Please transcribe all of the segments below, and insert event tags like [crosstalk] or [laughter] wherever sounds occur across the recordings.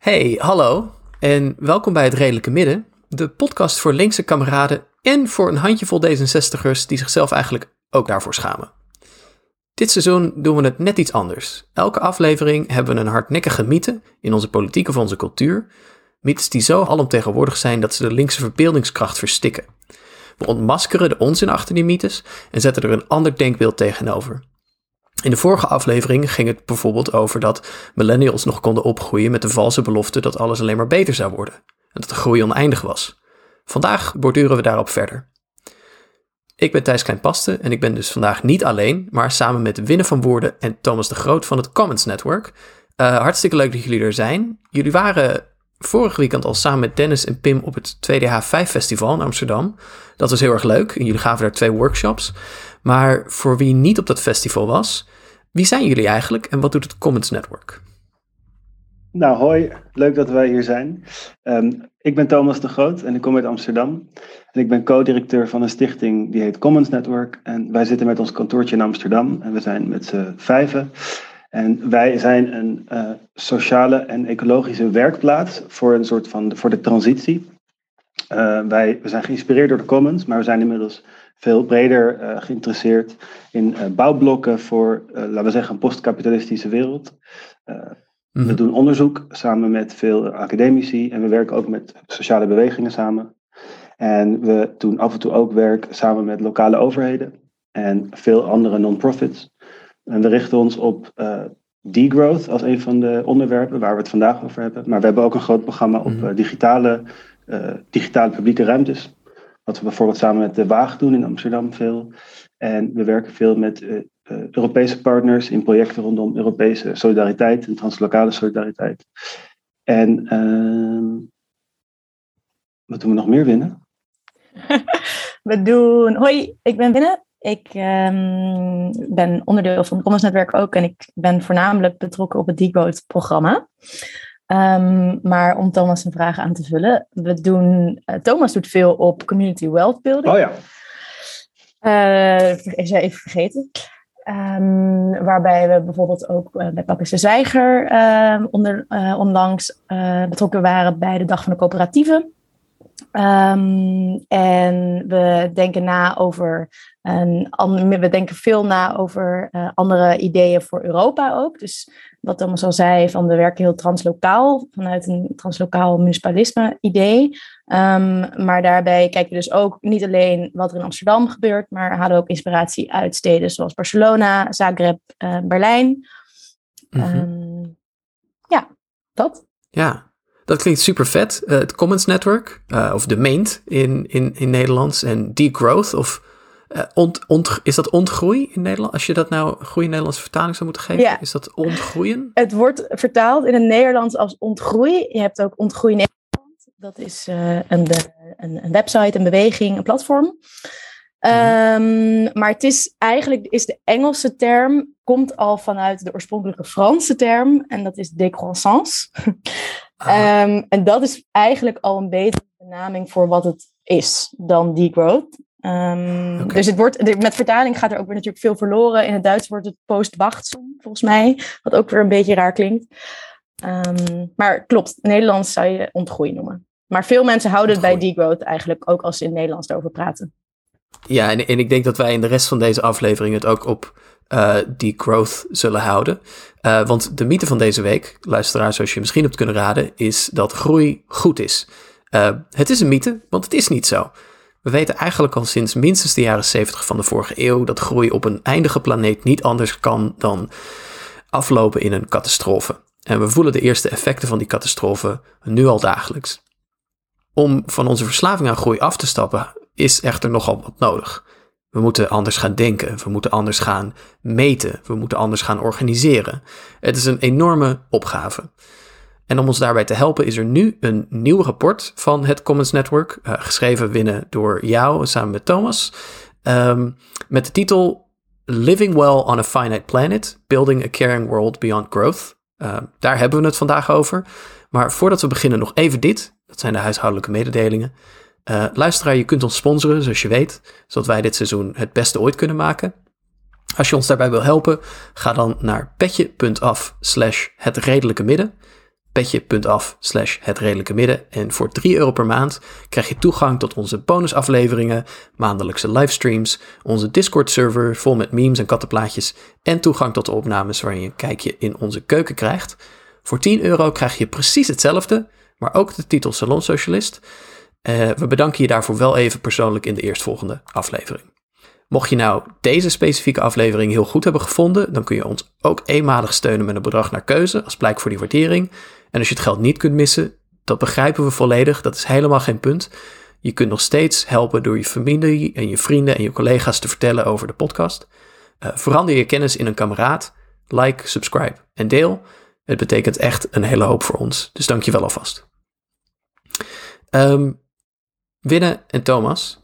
Hey, hallo en welkom bij Het Redelijke Midden, de podcast voor linkse kameraden en voor een handjevol D66'ers die zichzelf eigenlijk ook daarvoor schamen. Dit seizoen doen we het net iets anders. Elke aflevering hebben we een hardnekkige mythe in onze politiek of onze cultuur. Mythes die zo alomtegenwoordig zijn dat ze de linkse verbeeldingskracht verstikken. We ontmaskeren de onzin achter die mythes en zetten er een ander denkbeeld tegenover. In de vorige aflevering ging het bijvoorbeeld over dat millennials nog konden opgroeien met de valse belofte dat alles alleen maar beter zou worden en dat de groei oneindig was. Vandaag borduren we daarop verder. Ik ben Thijs Kleinpaste en ik ben dus vandaag niet alleen, maar samen met Winne van Woerden en Thomas de Groot van het Commons Network. Uh, hartstikke leuk dat jullie er zijn. Jullie waren vorig weekend al samen met Dennis en Pim op het 2DH5 Festival in Amsterdam. Dat was heel erg leuk en jullie gaven daar twee workshops. Maar voor wie niet op dat festival was, wie zijn jullie eigenlijk en wat doet het Commons Network? Nou, hoi. Leuk dat wij hier zijn. Um, ik ben Thomas de Groot en ik kom uit Amsterdam. En ik ben co-directeur van een stichting die heet Commons Network. En wij zitten met ons kantoortje in Amsterdam en we zijn met z'n vijven. En wij zijn een uh, sociale en ecologische werkplaats voor een soort van voor de transitie. Uh, wij we zijn geïnspireerd door de Commons, maar we zijn inmiddels veel breder uh, geïnteresseerd in bouwblokken voor, laten we zeggen, een postkapitalistische wereld. We mhm. doen onderzoek samen met veel academici en we werken ook met sociale bewegingen samen. En we doen af en toe ook werk samen met lokale overheden en veel andere non-profits. En we richten ons op uh, degrowth als een van de onderwerpen waar we het vandaag over hebben. Maar we hebben ook een groot programma op mhm. uh, digitale, uh, digitale publieke ruimtes. Wat we bijvoorbeeld samen met de Waag doen in Amsterdam veel. En we werken veel met uh, Europese partners in projecten rondom Europese solidariteit en translokale solidariteit. En uh, wat doen we nog meer winnen? [laughs] we doen. Hoi, ik ben Winnen. Ik um, ben onderdeel van het Commons Netwerk ook en ik ben voornamelijk betrokken op het Degrowth programma. Um, maar om Thomas een vraag aan te vullen, we doen, uh, Thomas doet veel op community wealth building. Oh ja. Uh, is even vergeten. Um, waarbij we bijvoorbeeld ook uh, bij Pakkers de Zeiger onder, uh, onlangs betrokken waren bij de Dag van de Coöperatieven. Um, en we denken na over een, we denken veel na over andere ideeën voor Europa ook. Dus wat Thomas al zei, van we werken heel translokaal, vanuit een translokaal municipalisme idee. Um, maar daarbij kijken we dus ook niet alleen wat er in Amsterdam gebeurt, maar halen ook inspiratie uit steden zoals Barcelona, Zagreb, uh, Berlijn. Mm -hmm. um, ja, dat. Ja, dat klinkt super vet. Uh, het Commons Network, uh, of de Maint in, in, in Nederlands, en Degrowth, of uh, ont, ont, is dat ontgroei in Nederland? Als je dat nou een goede Nederlandse vertaling zou moeten geven, ja. is dat ontgroeien? Het wordt vertaald in het Nederlands als ontgroei. Je hebt ook ontgroei Nederland. Dat is een, een, een, website, een beweging, een platform. Um, maar het is eigenlijk is de Engelse term komt al vanuit de oorspronkelijke Franse term en dat is décroissance. [laughs] um, en dat is eigenlijk al een betere benaming voor wat het is dan degrowth. Um, okay. Dus het wordt, met vertaling gaat er ook weer natuurlijk veel verloren. In het Duits wordt het post-wachtzon, volgens mij. Wat ook weer een beetje raar klinkt. Um, maar klopt, Nederlands zou je ontgroei noemen. Maar veel mensen houden het bij degrowth eigenlijk, ook als ze in het Nederlands erover praten. Ja, en, en ik denk dat wij in de rest van deze aflevering het ook op uh, degrowth zullen houden. Uh, want de mythe van deze week, luisteraar, zoals je misschien hebt kunnen raden, is dat groei goed is. Uh, het is een mythe, want het is niet zo. We weten eigenlijk al sinds minstens de jaren 70 van de vorige eeuw dat groei op een eindige planeet niet anders kan dan aflopen in een catastrofe. En we voelen de eerste effecten van die catastrofe nu al dagelijks. Om van onze verslaving aan groei af te stappen is echter nogal wat nodig. We moeten anders gaan denken, we moeten anders gaan meten, we moeten anders gaan organiseren. Het is een enorme opgave. En om ons daarbij te helpen is er nu een nieuw rapport van het Commons Network, uh, geschreven winnen door jou samen met Thomas, um, met de titel Living Well on a Finite Planet, Building a Caring World Beyond Growth. Uh, daar hebben we het vandaag over. Maar voordat we beginnen nog even dit, dat zijn de huishoudelijke mededelingen. Uh, luisteraar, je kunt ons sponsoren, zoals je weet, zodat wij dit seizoen het beste ooit kunnen maken. Als je ons daarbij wil helpen, ga dan naar petje.af slash het redelijke midden. petje.af slash het redelijke midden. En voor 3 euro per maand krijg je toegang tot onze bonusafleveringen, maandelijkse livestreams, onze Discord server vol met memes en kattenplaatjes en toegang tot de opnames waarin je een kijkje in onze keuken krijgt. Voor 10 euro krijg je precies hetzelfde, maar ook de titel Salon Socialist. Uh, we bedanken je daarvoor wel even persoonlijk in de eerstvolgende aflevering. Mocht je nou deze specifieke aflevering heel goed hebben gevonden, dan kun je ons ook eenmalig steunen met een bedrag naar keuze als blijk voor die waardering. En als je het geld niet kunt missen, dat begrijpen we volledig, dat is helemaal geen punt. Je kunt nog steeds helpen door je familie en je vrienden en je collega's te vertellen over de podcast. Uh, verander je kennis in een kameraad. Like, subscribe en deel. Het betekent echt een hele hoop voor ons. Dus dank je wel alvast. Um, Winne en Thomas,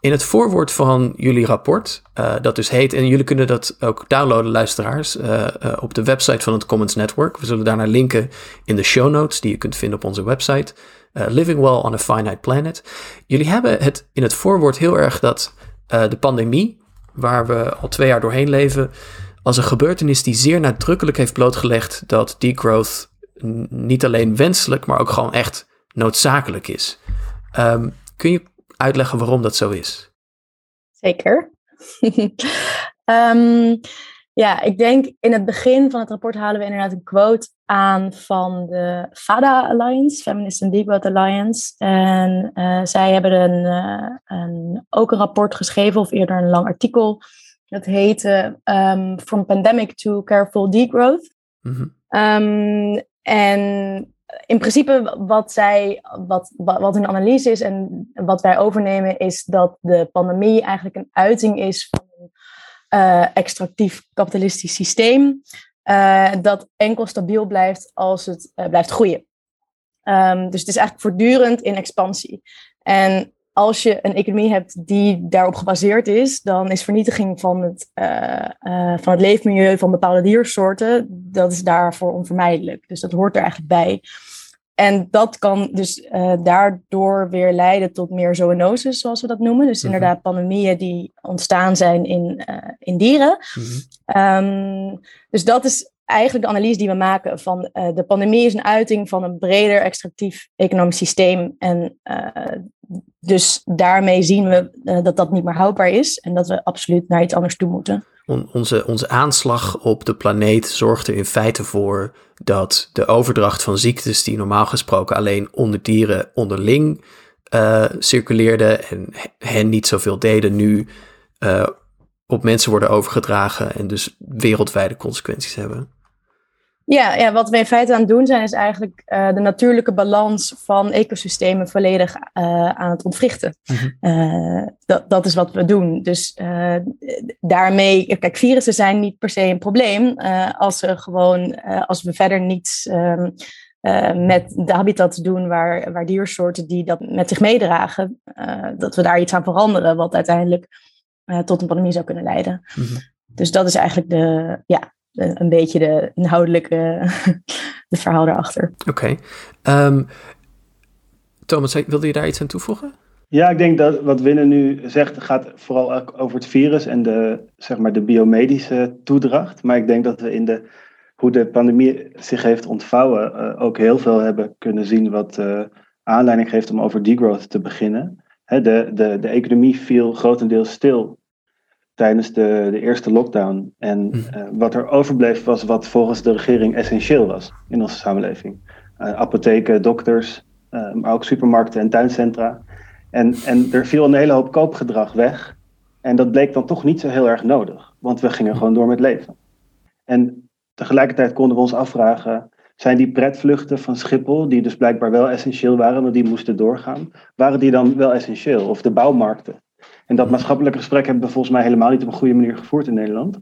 in het voorwoord van jullie rapport, uh, dat dus heet, en jullie kunnen dat ook downloaden, luisteraars, uh, uh, op de website van het Commons Network. We zullen daarnaar linken in de show notes die je kunt vinden op onze website. Living Well on a Finite Planet. Jullie hebben het in het voorwoord heel erg dat de pandemie, waar we al twee jaar doorheen leven, als een gebeurtenis die zeer nadrukkelijk heeft blootgelegd dat degrowth niet alleen wenselijk, maar ook gewoon echt noodzakelijk is. Um, kun je uitleggen waarom dat zo is? Zeker. um, [laughs] ja, ik denk in het begin van het rapport halen we inderdaad een quote aan van de FADA Alliance, Feminist and Degrowth Alliance. En uh, zij hebben een, uh, een, ook een rapport geschreven, of eerder een lang artikel. Dat heette um, From Pandemic to Careful Degrowth. Mm -hmm. um, en in principe wat zij, wat, wat hun analyse is en wat wij overnemen, is dat de pandemie eigenlijk een uiting is van een uh, extractief kapitalistisch systeem. Uh, dat enkel stabiel blijft als het uh, blijft groeien. Um, dus het is eigenlijk voortdurend in expansie. En als je een economie hebt die daarop gebaseerd is, dan is vernietiging van het, van het leefmilieu van bepaalde diersoorten, dat is daarvoor onvermijdelijk. Dus dat hoort er eigenlijk bij. En dat kan dus uh, daardoor weer leiden tot meer zoonoses, zoals we dat noemen. Dus -hmm. inderdaad pandemieën die ontstaan zijn in, in dieren. -hmm. um, dus dat is eigenlijk de analyse die we maken van uh, de pandemie is een uiting van een breder extractief economisch systeem. En dus daarmee zien we dat dat niet meer houdbaar is en dat we absoluut naar iets anders toe moeten onze, onze aanslag op de planeet zorgt er in feite voor dat de overdracht van ziektes die normaal gesproken alleen onder dieren onderling uh, circuleerde en hen niet zoveel deden, nu uh, op mensen worden overgedragen en dus wereldwijde consequenties hebben. Ja, ja, wat we in feite aan het doen zijn, is eigenlijk uh, de natuurlijke balans van ecosystemen volledig uh, aan het ontwrichten. Mm-hmm. uh, dat, dat is wat we doen. Dus daarmee, kijk, virussen zijn niet per se een probleem als, ze gewoon, als we verder niets um, met de habitats doen waar, waar diersoorten die dat met zich meedragen, dat we daar iets aan veranderen, wat uiteindelijk tot een pandemie zou kunnen leiden. Mm-hmm. Dus dat is eigenlijk de, ja, een beetje de inhoudelijke [laughs] de verhaal daarachter. Oké. Okay. Um, Thomas, wilde je daar iets aan toevoegen? Ja, ik denk dat wat Winnen nu zegt gaat vooral over het virus en de, zeg maar, de biomedische toedracht. Maar ik denk dat we in de, hoe de pandemie zich heeft ontvouwen uh, ook heel veel hebben kunnen zien wat uh, aanleiding geeft om over degrowth te beginnen. He, de, de, de economie viel grotendeels stil tijdens de, de eerste lockdown. En uh, wat er overbleef was wat volgens de regering essentieel was in onze samenleving. Uh, apotheken, dokters, uh, maar ook supermarkten en tuincentra. En, en er viel een hele hoop koopgedrag weg. En dat bleek dan toch niet zo heel erg nodig, want we gingen gewoon door met leven. En tegelijkertijd konden we ons afvragen, zijn die pretvluchten van Schiphol, die dus blijkbaar wel essentieel waren, maar die moesten doorgaan, waren die dan wel essentieel? Of de bouwmarkten? En dat maatschappelijke gesprek hebben we volgens mij helemaal niet op een goede manier gevoerd in Nederland.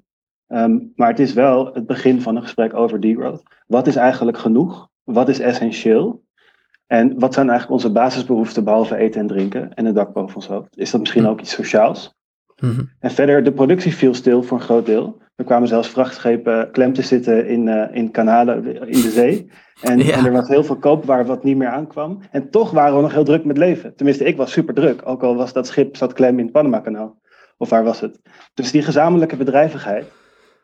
Um, maar het is wel het begin van een gesprek over degrowth. Wat is eigenlijk genoeg? Wat is essentieel? En wat zijn eigenlijk onze basisbehoeften behalve eten en drinken en een dak boven ons hoofd? Is dat misschien ook iets sociaals? Mm-hmm. En verder, de productie viel stil voor een groot deel. Er kwamen zelfs vrachtschepen klem te zitten in, uh, in kanalen in de zee. En, ja. en, er was heel veel koopwaar wat niet meer aankwam. En toch waren we nog heel druk met leven. Tenminste, ik was super druk. Ook al was dat schip zat klem in het Panama-kanaal. Of waar was het? Dus die gezamenlijke bedrijvigheid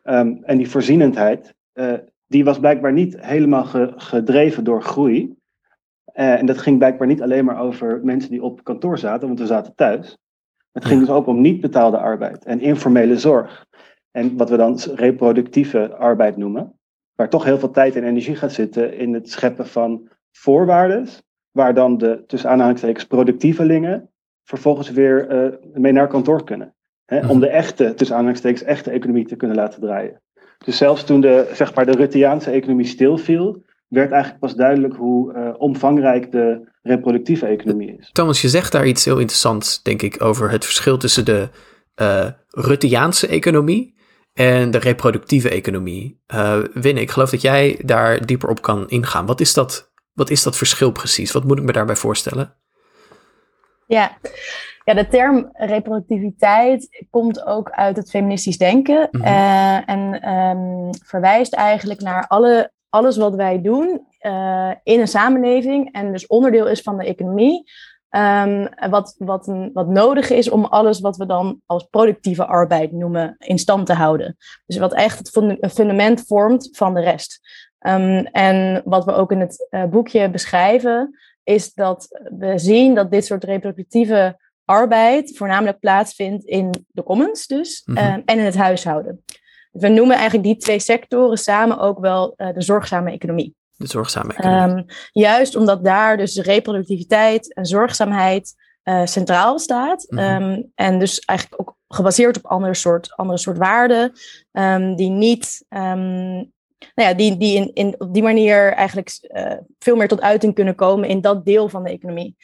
um, en die voorzienendheid, uh, die was blijkbaar niet helemaal gedreven door groei. Uh, en dat ging blijkbaar niet alleen maar over mensen die op kantoor zaten, want we zaten thuis. Het ging dus ook om niet betaalde arbeid en informele zorg. En wat we dan reproductieve arbeid noemen. Waar toch heel veel tijd en energie gaat zitten in het scheppen van voorwaarden. Waar dan de tussen aanhalingstekens productievelingen vervolgens weer uh, mee naar kantoor kunnen. Hè, om mhm. de echte, tussen aanhalingstekens, echte economie te kunnen laten draaien. Dus zelfs toen de, zeg maar, de Rutteaanse economie stilviel, werd eigenlijk pas duidelijk hoe uh, omvangrijk de reproductieve economie is. Thomas, je zegt daar iets heel interessants, denk ik, over het verschil tussen de uh, Rutteaanse economie en de reproductieve economie. Uh, Win, ik geloof dat jij daar dieper op kan ingaan. Wat is dat, wat is dat verschil precies? Wat moet ik me daarbij voorstellen? Ja. Ja, de term reproductiviteit komt ook uit het feministisch denken mhm. uh, en um, verwijst eigenlijk naar alle, alles wat wij doen uh, in een samenleving en dus onderdeel is van de economie. Um, wat, wat, wat nodig is om alles wat we dan als productieve arbeid noemen in stand te houden. Dus wat echt het fundament vormt van de rest. Um, en wat we ook in het uh, boekje beschrijven, is dat we zien dat dit soort reproductieve arbeid voornamelijk plaatsvindt in de commons dus mm en in het huishouden. We noemen eigenlijk die twee sectoren samen ook wel uh, de zorgzame economie. De zorgzame economie. Um, juist omdat daar dus reproductiviteit en zorgzaamheid uh, centraal staat. Mm um, en dus eigenlijk ook gebaseerd op andere soort, andere soort waarden, um, die niet nou ja, die, die in, in, op die manier eigenlijk uh, veel meer tot uiting kunnen komen in dat deel van de economie.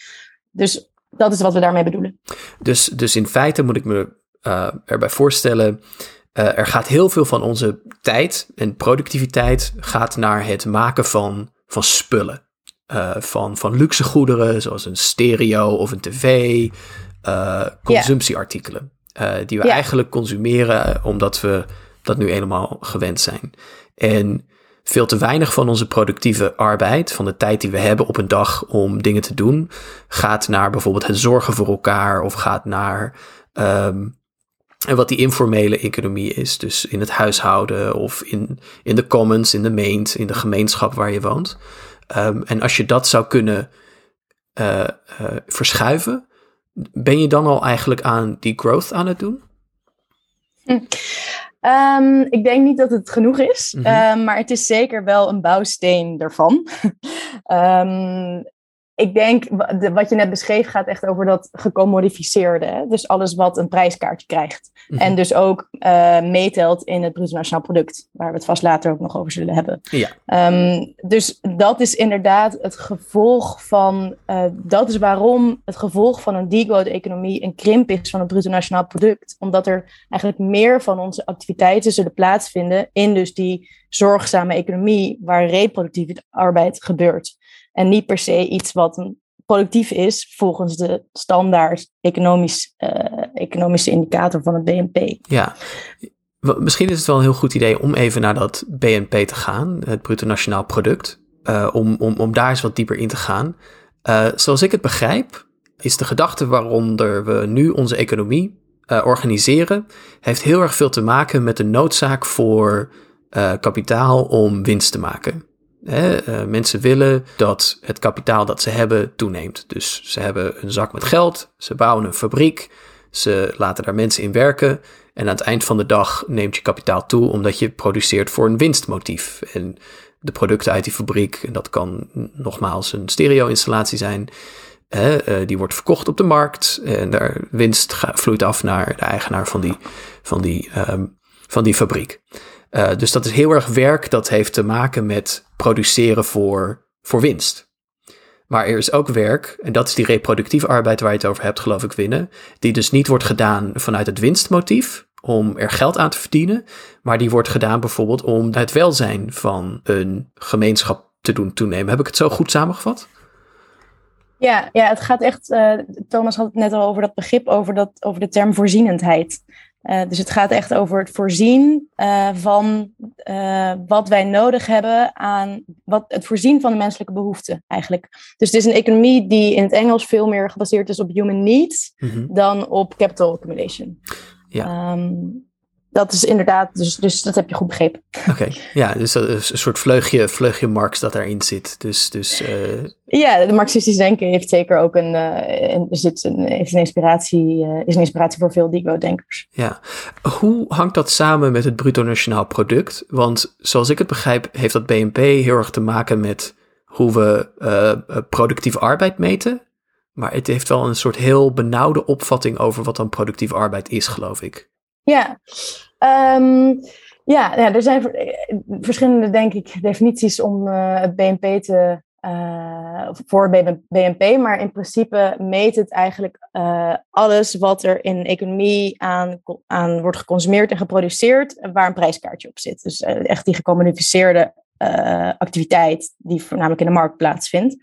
Dus dat is wat we daarmee bedoelen. Dus, dus in feite moet ik me uh, erbij voorstellen, er gaat heel veel van onze tijd en productiviteit gaat naar het maken van, van spullen. Uh, van, van luxe goederen, zoals een stereo of een tv, consumptieartikelen. Yeah. die we yeah. eigenlijk consumeren omdat we dat nu helemaal gewend zijn. En veel te weinig van onze productieve arbeid, van de tijd die we hebben op een dag om dingen te doen, gaat naar bijvoorbeeld het zorgen voor elkaar of gaat naar um, en wat die informele economie is. Dus in het huishouden of in, in de commons, in de maint, in de gemeenschap waar je woont. Um, en als je dat zou kunnen uh, uh, verschuiven, ben je dan al eigenlijk aan die growth aan het doen? Hm. Um, ik denk niet dat het genoeg is, mm -hmm. um, maar het is zeker wel een bouwsteen ervan. um, [laughs] ik denk, wat je net beschreef gaat echt over dat gecommodificeerde. Hè? Dus alles wat een prijskaartje krijgt. Mhm. En dus ook uh, meetelt in het bruto nationaal product. Waar we het vast later ook nog over zullen hebben. Ja. Um, dus dat is inderdaad het gevolg van... Uh, dat is waarom het gevolg van een degrowth economie een krimp is van het bruto nationaal product. Omdat er eigenlijk meer van onze activiteiten zullen plaatsvinden... in dus die zorgzame economie waar reproductieve arbeid gebeurt. En niet per se iets wat productief is volgens de standaard economisch, uh, economische indicator van het BNP. Ja, misschien is het wel een heel goed idee om even naar dat BNP te gaan, het bruto nationaal product, uh, om, om, om daar eens wat dieper in te gaan. Uh, zoals ik het begrijp, is de gedachte waaronder we nu onze economie organiseren, heeft heel erg veel te maken met de noodzaak voor kapitaal om winst te maken. Uh, mensen willen dat het kapitaal dat ze hebben toeneemt. Dus ze hebben een zak met geld, ze bouwen een fabriek, ze laten daar mensen in werken. En aan het eind van de dag neemt je kapitaal toe omdat je produceert voor een winstmotief. En de producten uit die fabriek, en dat kan nogmaals een stereo-installatie zijn, hè, uh, die wordt verkocht op de markt. En daar winst vloeit af naar de eigenaar van die, van die, um, van die fabriek. Uh, dus dat is heel erg werk dat heeft te maken met produceren voor, voor winst. Maar er is ook werk, en dat is die reproductieve arbeid waar je het over hebt, geloof ik, winnen. Die dus niet wordt gedaan vanuit het winstmotief, om er geld aan te verdienen. Maar die wordt gedaan bijvoorbeeld om het welzijn van een gemeenschap te doen toenemen. Heb ik het zo goed samengevat? Ja, ja het gaat echt. Uh, Thomas had het net al over dat begrip, over, dat, over de term voorzienendheid. Uh, dus het gaat echt over het voorzien uh, van uh, wat wij nodig hebben aan wat, het voorzien van de menselijke behoeften eigenlijk. Dus het is een economie die in het Engels veel meer gebaseerd is op human needs mm -hmm. dan op capital accumulation. Ja. Um, dat is inderdaad, dus, dus dat heb je goed begrepen. Oké, ja, dus dat is een soort vleugje, vleugje Marx dat daarin zit. Dus, dus, uh... Ja, de Marxistisch denken heeft zeker ook een, uh, zit een, heeft een inspiratie, uh, is een inspiratie voor veel Digo-denkers. Ja, hoe hangt dat samen met het bruto nationaal product? Want zoals ik het begrijp, heeft dat BNP heel erg te maken met hoe we productieve arbeid meten. Maar het heeft wel een soort heel benauwde opvatting over wat dan productieve arbeid is, geloof ik. Ja, um, ja, ja, er zijn verschillende, denk ik, definities om uh, het BNP te, uh, voor BNP, maar in principe meet het eigenlijk uh, alles wat er in economie aan, aan wordt geconsumeerd en geproduceerd, waar een prijskaartje op zit. Dus echt die gecommuniceerde activiteit die voornamelijk in de markt plaatsvindt.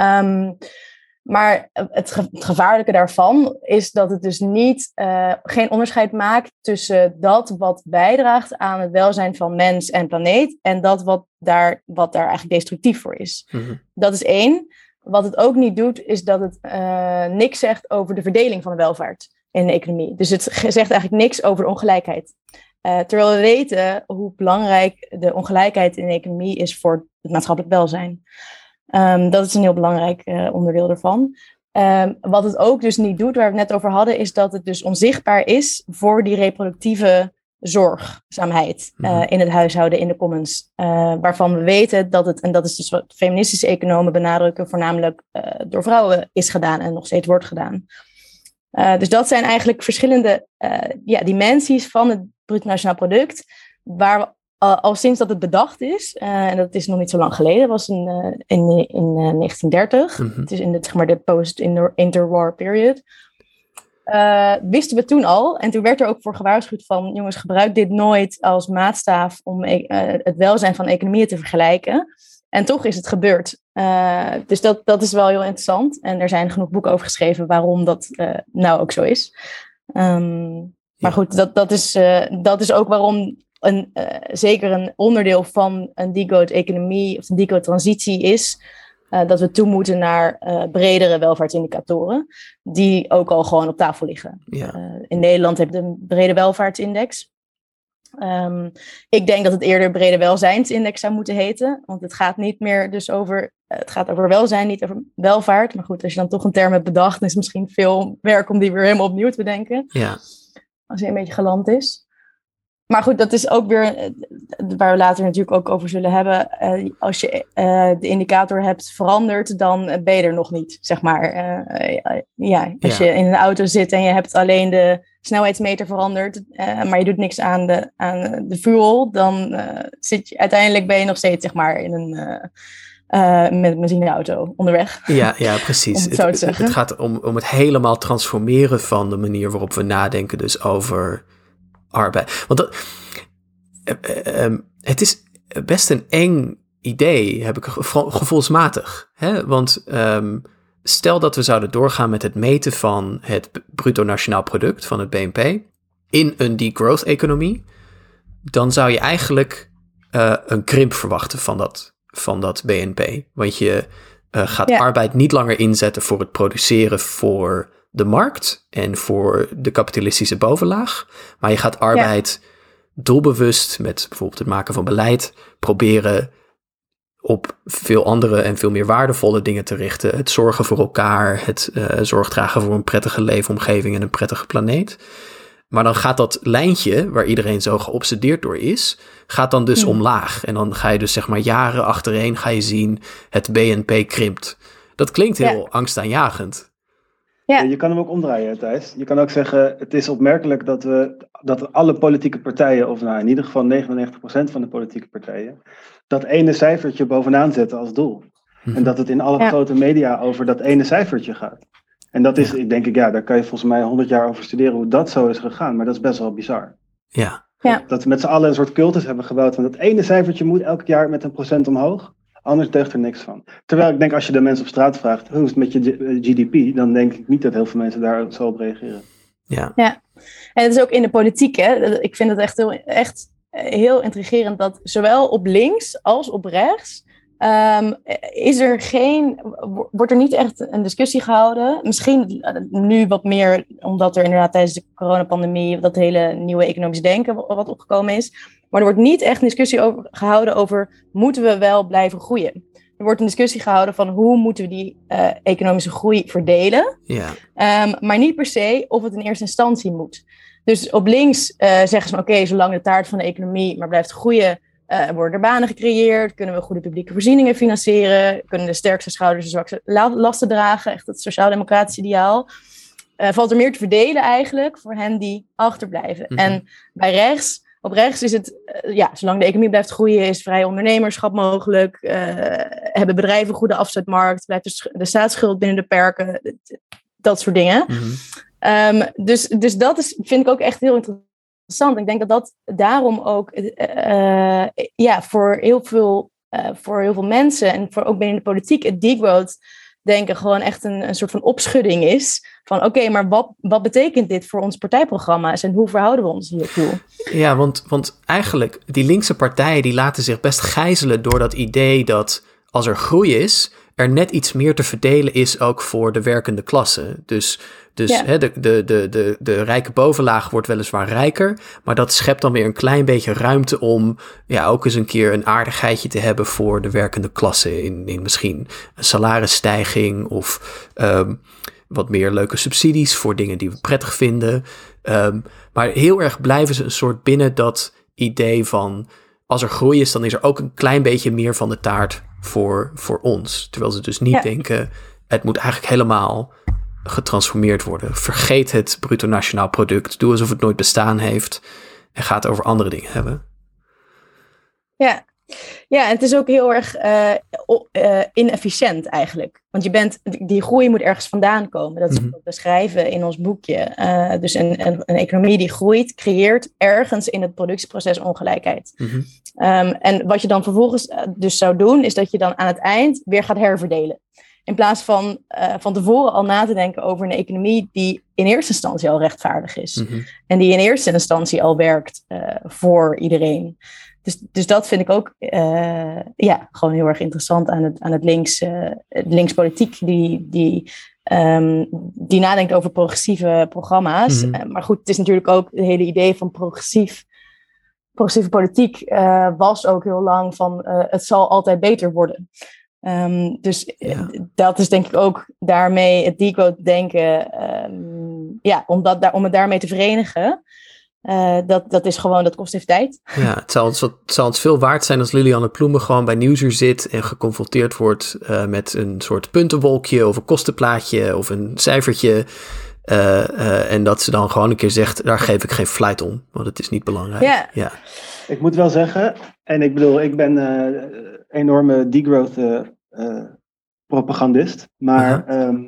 Um, maar het, gevaarlijke daarvan is dat het dus niet, uh, geen onderscheid maakt tussen dat wat bijdraagt aan het welzijn van mens en planeet en dat wat daar, wat daar eigenlijk destructief voor is. Mhm. Dat is één. Wat het ook niet doet, is dat het uh, niks zegt over de verdeling van de welvaart in de economie. Dus het zegt eigenlijk niks over de ongelijkheid. Uh, terwijl we weten hoe belangrijk de ongelijkheid in de economie is voor het maatschappelijk welzijn. Um, dat is een heel belangrijk uh, onderdeel ervan. Um, wat het ook dus niet doet, waar we het net over hadden, is dat het dus onzichtbaar is voor die reproductieve zorgzaamheid uh, in het huishouden, in de commons. Uh, waarvan we weten dat het, en dat is dus wat feministische economen benadrukken, voornamelijk door vrouwen is gedaan en nog steeds wordt gedaan. dus dat zijn eigenlijk verschillende ja, dimensies van het bruto nationaal product, waar we al sinds dat het bedacht is, uh, en dat is nog niet zo lang geleden, was in, uh, in, in uh, 1930. Mm -hmm. Het is in de, zeg maar, de post-interwar period. Eh, wisten we toen al, en toen werd er ook voor gewaarschuwd van, jongens, gebruik dit nooit als maatstaaf om e-, het welzijn van economieën te vergelijken. En toch is het gebeurd. dus dat, dat is wel heel interessant. En er zijn genoeg boeken over geschreven waarom dat nou ook zo is. Um, maar goed, dat, dat, is, dat is ook waarom een, uh, zeker een onderdeel van een decode-economie of een decode-transitie is. Uh, dat we toe moeten naar uh, bredere welvaartsindicatoren, die ook al gewoon op tafel liggen. Ja. in Nederland heb je de brede welvaartsindex. Um, ik denk dat het eerder brede welzijnsindex zou moeten heten, want het gaat niet meer dus over, het gaat over welzijn, niet over welvaart. Maar goed, als je dan toch een term hebt bedacht, is het misschien veel werk om die weer helemaal opnieuw te bedenken. Ja. Als hij een beetje geland is. Maar goed, dat is ook weer eh, waar we later natuurlijk ook over zullen hebben. Uh, als je uh, de indicator hebt veranderd, dan ben je er nog niet, zeg maar. Uh, ja, als ja. je in een auto zit en je hebt alleen de snelheidsmeter veranderd, maar je doet niks aan de, aan de fuel, dan zit je, uiteindelijk ben je nog steeds, zeg maar, in een... met een benzineauto onderweg. Ja, ja precies. [laughs] het, het, het, gaat om, om het helemaal transformeren van de manier waarop we nadenken, dus over arbeid. Want dat, uh, um, het is best een eng idee, heb ik gevoelsmatig. Hè? Want um, stel dat we zouden doorgaan met het meten van het bruto nationaal product, van het BNP, in een degrowth-economie, dan zou je eigenlijk uh, een krimp verwachten van dat, van dat BNP. Want je uh, gaat ja. arbeid niet langer inzetten voor het produceren voor de markt en voor de kapitalistische bovenlaag. Maar je gaat arbeid ja. doelbewust met bijvoorbeeld het maken van beleid proberen op veel andere en veel meer waardevolle dingen te richten. Het zorgen voor elkaar, het uh, zorg dragen voor een prettige leefomgeving en een prettige planeet. Maar dan gaat dat lijntje, waar iedereen zo geobsedeerd door is, gaat dan dus omlaag. En dan ga je dus zeg maar jaren achtereen ga je zien het BNP krimpt. Dat klinkt heel ja. angstaanjagend. Ja. Je kan hem ook omdraaien, Thijs. Je kan ook zeggen, het is opmerkelijk dat, we, dat alle politieke partijen, of nou in ieder geval 99% van de politieke partijen, dat ene cijfertje bovenaan zetten als doel. En dat het in alle ja. grote media over dat ene cijfertje gaat. En dat is, ik denk ik, ja, daar kan je volgens mij 100 jaar over studeren hoe dat zo is gegaan. Maar dat is best wel bizar. Ja. ja. Dat we met z'n allen een soort cultus hebben gebouwd van dat ene cijfertje moet elk jaar met een procent omhoog. Anders deugt er niks van. Terwijl ik denk, als je de mensen op straat vraagt, hoe is het met je GDP? Dan denk ik niet dat heel veel mensen daar zo op reageren. Ja. ja. En het is ook in de politiek, hè. Ik vind het echt heel, echt heel intrigerend dat zowel op links als op rechts Ehm, is er geen, wordt er niet echt een discussie gehouden? Misschien eh, nu wat meer, omdat er inderdaad tijdens de coronapandemie dat hele nieuwe economisch denken wat opgekomen is. Maar er wordt niet echt een discussie over, gehouden over, moeten we wel blijven groeien? Er wordt een discussie gehouden van hoe moeten we die uh, economische groei verdelen. Ja. Um, maar niet per se of het in eerste instantie moet. Dus op links uh, zeggen ze oké, zolang de taart van de economie maar blijft groeien, uh, worden er banen gecreëerd, kunnen we goede publieke voorzieningen financieren, kunnen de sterkste schouders de zwakste lasten dragen, echt het sociaal-democratisch ideaal. Uh, valt er meer te verdelen eigenlijk voor hen die achterblijven. Mm -hmm. En bij rechts, op rechts is het, uh, ja, zolang de economie blijft groeien, is vrij ondernemerschap mogelijk, hebben bedrijven een goede afzetmarkt, blijft de, de staatsschuld binnen de perken, dat soort dingen. Mm -hmm. um, dus, dus dat is, vind ik ook echt heel interessant interessant. Ik denk dat dat daarom ook uh, ja, voor, heel veel, uh, voor heel veel mensen en voor ook binnen de politiek het degrowth denken gewoon echt een, een soort van opschudding is. Van oké, maar wat, wat betekent dit voor ons partijprogramma's en hoe verhouden we ons hiertoe? Ja, want, want eigenlijk die linkse partijen die laten zich best gijzelen door dat idee dat als er groei is, er net iets meer te verdelen is ook voor de werkende klasse. Dus, dus ja. hè, de, de, de, de, de rijke bovenlaag wordt weliswaar rijker, maar dat schept dan weer een klein beetje ruimte om ja, ook eens een keer een aardigheidje te hebben voor de werkende klasse. In, in misschien een salarisstijging of um, wat meer leuke subsidies voor dingen die we prettig vinden. Um, maar heel erg blijven ze een soort binnen dat idee van als er groei is, dan is er ook een klein beetje meer van de taart voor, voor ons. Terwijl ze dus niet ja. denken, het moet eigenlijk helemaal getransformeerd worden. Vergeet het bruto nationaal product. Doe alsof het nooit bestaan heeft. En ga het over andere dingen hebben. Ja, ja, en het is ook heel erg uh, uh, inefficiënt eigenlijk. Want je bent, die groei moet ergens vandaan komen. Dat is mm-hmm. wat we beschrijven in ons boekje. Uh, dus een, een, een, economie die groeit, creëert ergens in het productieproces ongelijkheid. Mm-hmm. Um, en wat je dan vervolgens dus zou doen, is dat je dan aan het eind weer gaat herverdelen. In plaats van van tevoren al na te denken over een economie die in eerste instantie al rechtvaardig is. Mm-hmm. En die in eerste instantie al werkt voor iedereen. Dus, dus dat vind ik ook uh, ja, gewoon heel erg interessant aan het, aan het links, uh, linkspolitiek, die, die, um, die nadenkt over progressieve programma's. Mhm. Uh, maar goed, het is natuurlijk ook het hele idee van progressief. Progressieve politiek was ook heel lang van het zal altijd beter worden. Um, dus Ja. dat is denk ik ook daarmee het degrowth denken, um, ja, om, dat, om het daarmee te verenigen. Uh, dat, dat is gewoon, dat kost even tijd. Ja, het zal, het zal ons veel waard zijn als Lilianne Ploemen gewoon bij Nieuwsuur zit en geconfronteerd wordt eh, met een soort puntenwolkje of een kostenplaatje of een cijfertje. eh, eh, en dat ze dan gewoon een keer zegt, daar geef ik geen fluit om, want het is niet belangrijk. Ja. ja. Ik moet wel zeggen, en ik bedoel, ik ben eh enorme degrowth eh, eh, propagandist, maar ehm,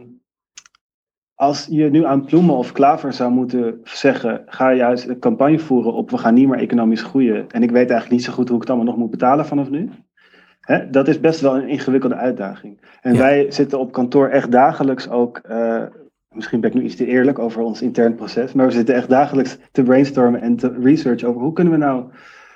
als je nu aan Ploemen of Klaver zou moeten zeggen, ga juist een campagne voeren op we gaan niet meer economisch groeien, en ik weet eigenlijk niet zo goed hoe ik het allemaal nog moet betalen vanaf nu. Hè, dat is best wel een ingewikkelde uitdaging. En Ja. wij zitten op kantoor echt dagelijks ook, eh, misschien ben ik nu iets te eerlijk over ons intern proces, maar we zitten echt dagelijks te brainstormen en te researchen over hoe kunnen we nou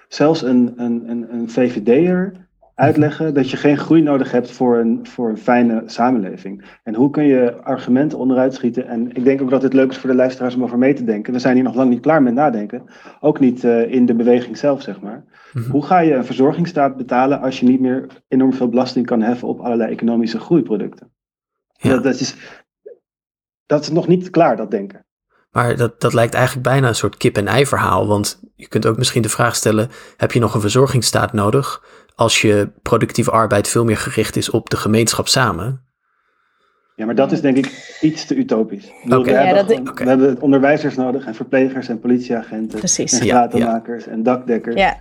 zelfs een, een, een, een VVD'er uitleggen dat je geen groei nodig hebt voor een, voor een fijne samenleving. En hoe kun je argumenten onderuit schieten? En ik denk ook dat het leuk is voor de luisteraars om over mee te denken. We zijn hier nog lang niet klaar met nadenken. Ook niet eh, in de beweging zelf, zeg maar. Mhm. Hoe ga je een verzorgingsstaat betalen als je niet meer enorm veel belasting kan heffen op allerlei economische groeiproducten? Ja. Dat, dat, is, dat is nog niet klaar, dat denken. Maar dat, dat lijkt eigenlijk bijna een soort kip-en-ei verhaal. Want je kunt ook misschien de vraag stellen: heb je nog een verzorgingsstaat nodig als je productieve arbeid veel meer gericht is op de gemeenschap samen? Ja, maar dat is denk ik iets te utopisch. Bedoel, we, Ja, hebben dat- gewoon- oké. we hebben onderwijzers nodig en verplegers en politieagenten. Precies. En Ja, stratenmakers en dakdekkers. Ja,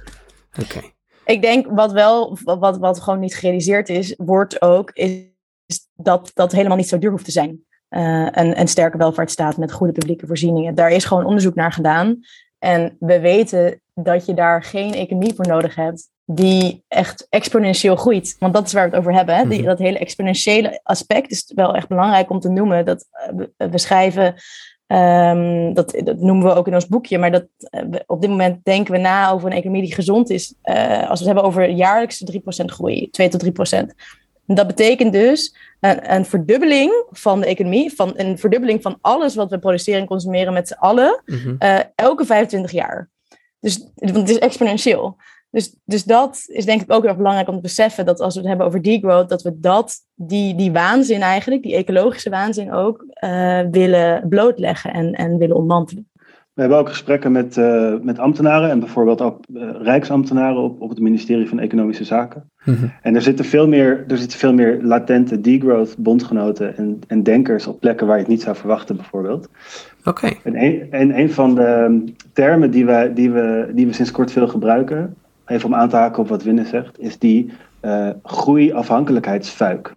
Oké. ik denk wat wel, wat, wat gewoon niet gerealiseerd is, wordt ook, is dat dat helemaal niet zo duur hoeft te zijn. Eh, een, een sterke welvaartsstaat met goede publieke voorzieningen. Daar is gewoon onderzoek naar gedaan. En we weten dat je daar geen economie voor nodig hebt die echt exponentieel groeit. Want dat is waar we het over hebben. Hè? Die, Mhm. dat hele exponentiële aspect is wel echt belangrijk om te noemen. Dat, eh, we, schrijven Ehm, dat, dat, noemen we ook in ons boekje, maar dat, op dit moment denken we na over een economie die gezond is. als we het hebben over jaarlijkse 3% groei, 2 tot 3%. Dat betekent dus een, een, verdubbeling van de economie, van een verdubbeling van alles wat we produceren en consumeren met z'n allen, mhm. elke 25 jaar. Dus want het is exponentieel. Dus, dus dat is denk ik ook heel erg belangrijk om te beseffen dat als we het hebben over degrowth, dat we dat, die, die waanzin eigenlijk, die ecologische waanzin ook, uh, willen blootleggen en, en willen ontmantelen. We hebben ook gesprekken met, uh, met ambtenaren en bijvoorbeeld ook uh, rijksambtenaren op, op het ministerie van Economische Zaken. Mhm. En er zitten, veel meer, er zitten veel meer latente degrowth bondgenoten en, en denkers op plekken waar je het niet zou verwachten bijvoorbeeld. Oké. En, een, en een van de termen die we, die, we, die we sinds kort veel gebruiken even om aan te haken op wat Winne zegt, is die uh, groeiafhankelijkheidsfuik.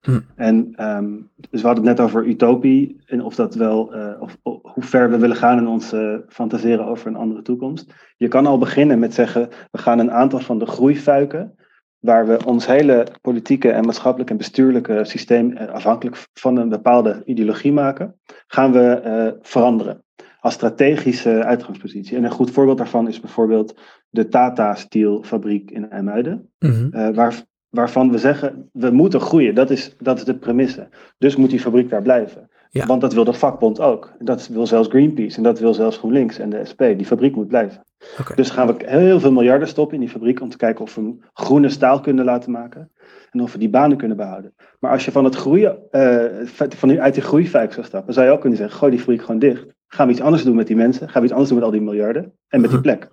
Hm. En ehm, dus we hadden het net over utopie en of dat wel, uh, of, hoe ver we willen gaan in ons uh, fantaseren over een andere toekomst. Je kan al beginnen met zeggen, we gaan een aantal van de groeifuiken, waar we ons hele politieke en maatschappelijk en bestuurlijke systeem afhankelijk van een bepaalde ideologie maken, gaan we veranderen als strategische uitgangspositie. En een goed voorbeeld daarvan is bijvoorbeeld de Tata Steel fabriek in IJmuiden. Mm waar, waarvan we zeggen, we moeten groeien. Dat is, dat is de premisse. Dus moet die fabriek daar blijven. Want dat wil de vakbond ook. Dat wil zelfs Greenpeace en dat wil zelfs GroenLinks en de SP. Die fabriek moet blijven. Dus gaan we heel veel miljarden stoppen in die fabriek om te kijken of we groene staal kunnen laten maken. En of we die banen kunnen behouden. Maar als je van het groeien, uh, van, uit die groeifijk zou stappen, zou je ook kunnen zeggen, gooi die fabriek gewoon dicht. Gaan we iets anders doen met die mensen? Gaan we iets anders doen met al die miljarden? En met die mhm. plek?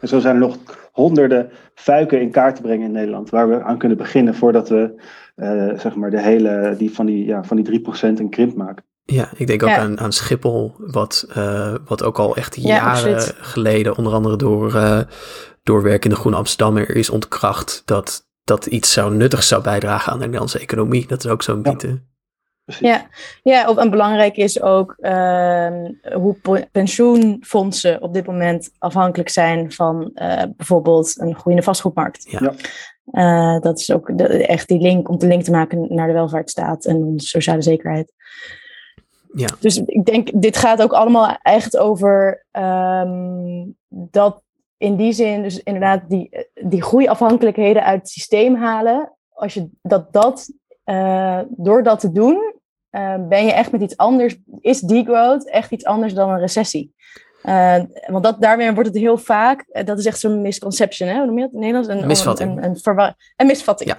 En zo zijn er nog honderden fuiken in kaart te brengen in Nederland, waar we aan kunnen beginnen voordat we uh, zeg maar de hele, die van die, ja, van die 3% een krimp maken. Ja, ik denk ook aan, aan Schiphol, wat, uh, wat ook al echt jaren geleden, onder andere door, uh, door werk in de Groene Amsterdammer, is ontkracht dat dat iets zou nuttig zou bijdragen aan de Nederlandse economie. Dat is ook zo'n mythe. Ja, ja en belangrijk is ook uh, hoe pensioenfondsen op dit moment afhankelijk zijn van uh, bijvoorbeeld een groeiende vastgoedmarkt. Ja. Uh, dat is ook de, echt die link om de link te maken naar de welvaartsstaat en onze sociale zekerheid. Ja. Dus ik denk, dit gaat ook allemaal echt over um, dat in die zin, dus inderdaad, die, die groeiafhankelijkheden uit het systeem halen. Als je dat, dat uh, door dat te doen, uh, ben je echt met iets anders. Is degrowth echt iets anders dan een recessie? Uh, want dat, daarmee wordt het heel vaak, dat is echt zo'n misconception, hè? hoe noem je dat in Nederlands? Een, misvatting. Een, een, een misvatting.